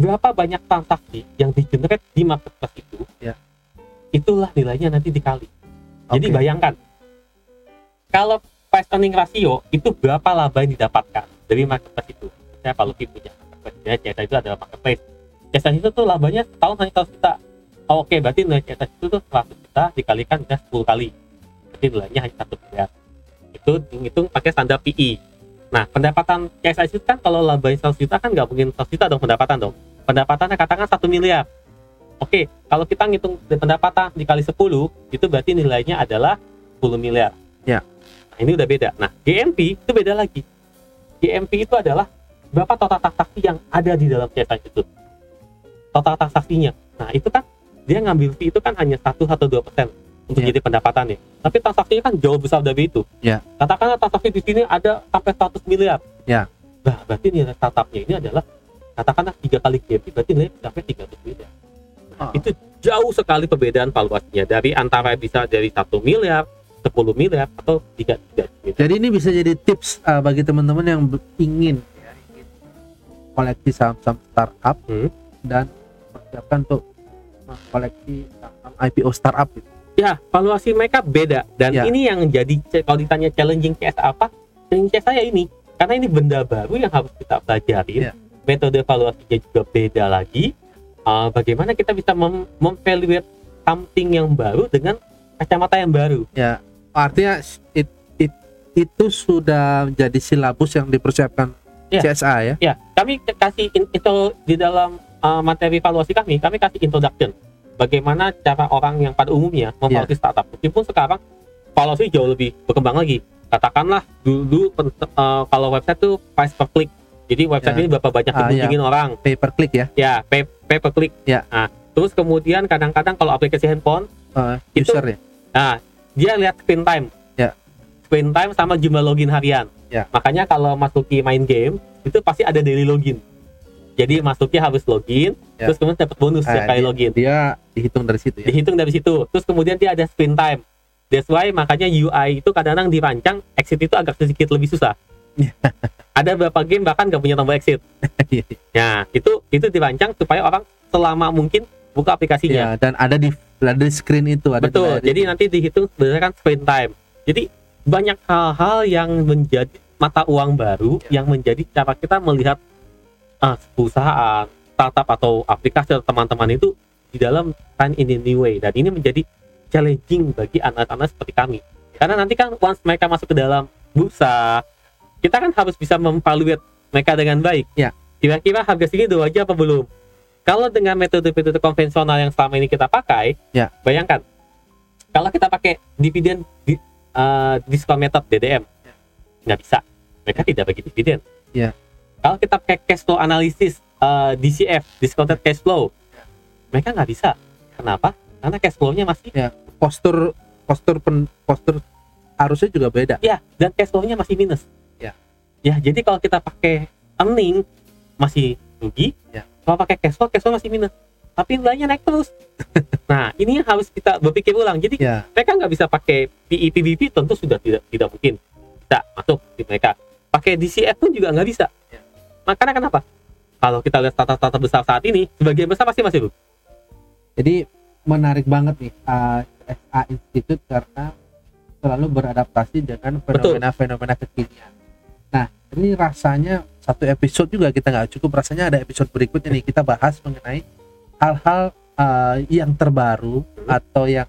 Speaker 2: berapa banyak transaksi yang di generate di marketplace itu,
Speaker 1: Ya.
Speaker 2: Itulah nilainya nanti dikali. Jadi
Speaker 1: Oke.
Speaker 2: bayangkan, kalau price earning ratio itu berapa laba yang didapatkan dari marketplace itu. Saya kalau Lucky punya marketplace, ya itu adalah marketplace. Cesa itu tuh labanya setahun hanya 100 juta. Oh, Oke, berarti nilai Cesa itu tuh 100 juta dikalikan dengan 10 kali. Berarti nilainya hanya 1 miliar. Itu dihitung pakai standar PI. Nah, pendapatan Cesa itu kan kalau labanya 100 juta kan nggak mungkin 100 juta dong pendapatan dong. Pendapatannya katakan 1 miliar. Oke, kalau kita ngitung pendapatan dikali 10, itu berarti nilainya adalah 10 miliar.
Speaker 1: Ya.
Speaker 2: Nah, ini udah beda. Nah, GMP itu beda lagi. GMP itu adalah berapa total transaksi yang ada di dalam CSA itu. Total transaksinya. Nah, itu kan dia ngambil fee itu kan hanya 1 atau 2 persen untuk
Speaker 1: Ya.
Speaker 2: jadi pendapatannya. Tapi transaksinya kan jauh besar dari itu.
Speaker 1: Ya.
Speaker 2: Katakanlah transaksi di sini ada sampai 100 miliar.
Speaker 1: Ya.
Speaker 2: Nah, berarti nilai startupnya ini adalah katakanlah tiga kali GMP berarti nilai sampai 300 miliar.
Speaker 1: Oh.
Speaker 2: Itu jauh sekali perbedaan valuasinya dari antara bisa dari satu miliar, 10 miliar atau tiga tiga miliar.
Speaker 1: Jadi ini bisa jadi tips uh, bagi teman-teman yang ingin ya, ingin koleksi saham-saham startup
Speaker 2: Hmm.
Speaker 1: dan persiapkan untuk koleksi saham IPO startup gitu.
Speaker 2: Ya, valuasi mereka beda dan
Speaker 1: Ya.
Speaker 2: ini yang jadi kalau ditanya challenging case apa? Challenging case saya ini karena ini benda baru yang harus kita pelajarin.
Speaker 1: Ya.
Speaker 2: Metode valuasinya juga beda lagi. Uh, bagaimana kita bisa mem memvaluate something yang baru dengan kacamata yang baru?
Speaker 1: Ya, artinya it it itu sudah menjadi silabus yang dipersiapkan
Speaker 2: Iya.
Speaker 1: CSA ya
Speaker 2: Ya, kami kasih in- itu di dalam uh, materi evaluasi kami, kami kasih introduction. Bagaimana cara orang yang pada umumnya memvaluasi startup. Meskipun sekarang valuasi jauh lebih berkembang lagi. Katakanlah dulu uh, kalau website tuh price per click. Jadi website
Speaker 1: Ya.
Speaker 2: ini berapa banyak
Speaker 1: Ah,
Speaker 2: dikunjungin orang.
Speaker 1: pay per click ya
Speaker 2: Ya, pay, pay per click.
Speaker 1: Ya.
Speaker 2: Nah, terus kemudian kadang-kadang kalau aplikasi handphone,
Speaker 1: eh,
Speaker 2: Itu-
Speaker 1: user ya
Speaker 2: nah dia lihat screen time.
Speaker 1: Ya.
Speaker 2: Screen time sama jumlah login harian.
Speaker 1: Ya.
Speaker 2: Makanya kalau masuki main game itu pasti ada daily login. Jadi masuki harus login,
Speaker 1: Ya.
Speaker 2: terus kemudian dapat bonus
Speaker 1: Ah,
Speaker 2: setiap kali
Speaker 1: dia-
Speaker 2: login.
Speaker 1: dia dihitung dari situ ya
Speaker 2: Dihitung dari situ. Terus kemudian dia ada screen time. That's why makanya UI itu kadang-kadang dirancang exit itu agak sedikit lebih susah.
Speaker 1: Ya.
Speaker 2: ada beberapa game bahkan nggak punya tombol exit. Nah, itu itu dirancang supaya orang selama mungkin buka aplikasinya.
Speaker 1: Ya, dan ada di ada di screen itu ada
Speaker 2: Betul.
Speaker 1: di-
Speaker 2: Jadi nanti dihitung berdasarkan screen time. Jadi banyak hal-hal yang menjadi mata uang baru
Speaker 1: Ya.
Speaker 2: yang menjadi cara kita melihat ah, perusahaan, startup atau aplikasi atau teman-teman itu di dalam time in a new way. Dan ini menjadi challenging bagi anak-anak seperti kami. Karena nanti kan once mereka masuk ke dalam bursa, kita kan harus bisa memvaluate mereka dengan baik.
Speaker 1: Ya.
Speaker 2: Kira-kira harga segini udah wajar apa belum? Kalau dengan metode-metode konvensional yang selama ini kita pakai,
Speaker 1: Ya.
Speaker 2: bayangkan kalau kita pakai dividen di, eh, discount method DDM, nggak bisa. Mereka tidak bagi dividen.
Speaker 1: Ya.
Speaker 2: Kalau kita pakai cash flow analysis eh, DCF, discounted cash flow, mereka nggak bisa. Kenapa? Karena cash flow-nya masih
Speaker 1: postur postur pen, postur harusnya juga beda
Speaker 2: ya dan cash flow-nya masih minus.
Speaker 1: Ya.
Speaker 2: Jadi kalau kita pakai earning masih rugi.
Speaker 1: Ya.
Speaker 2: Kalau pakai cash flow, cash flow masih minus. Tapi nilainya naik terus. nah, ini yang harus kita berpikir ulang. Jadi
Speaker 1: ya
Speaker 2: mereka nggak bisa pakai PE PBB tentu sudah tidak tidak mungkin bisa masuk di mereka pakai DCF pun juga nggak bisa
Speaker 1: Ya.
Speaker 2: makanya kenapa kalau kita lihat startup-startup besar saat ini sebagian besar pasti masih rugi
Speaker 1: jadi menarik banget nih uh, SA Institute karena selalu beradaptasi dengan fenomena-fenomena kekinian. Nah, ini rasanya satu episode juga kita nggak cukup. Rasanya ada episode berikutnya nih kita bahas mengenai hal-hal uh, yang terbaru atau yang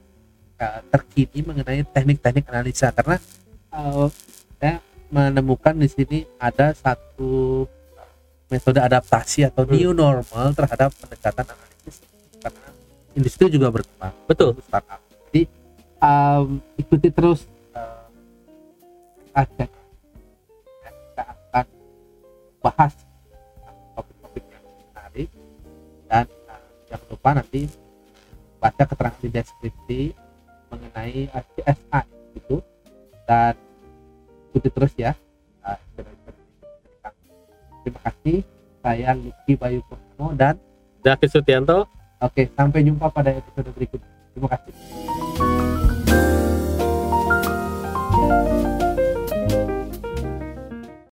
Speaker 1: uh, terkini mengenai teknik-teknik analisa karena uh, saya menemukan di sini ada satu metode adaptasi atau
Speaker 2: Hmm.
Speaker 1: new normal terhadap pendekatan analisis karena industri juga berkembang
Speaker 2: betul
Speaker 1: startup. Jadi um, ikuti terus uh, akan bahas topik-topik yang menarik dan uh, jangan lupa nanti baca keterangan di deskripsi mengenai CSA itu dan ikuti terus ya. uh, kami. Terima kasih. Saya Lucky Bayu Purnomo dan
Speaker 2: David Sutianto
Speaker 1: oke sampai jumpa pada episode berikutnya. Terima kasih.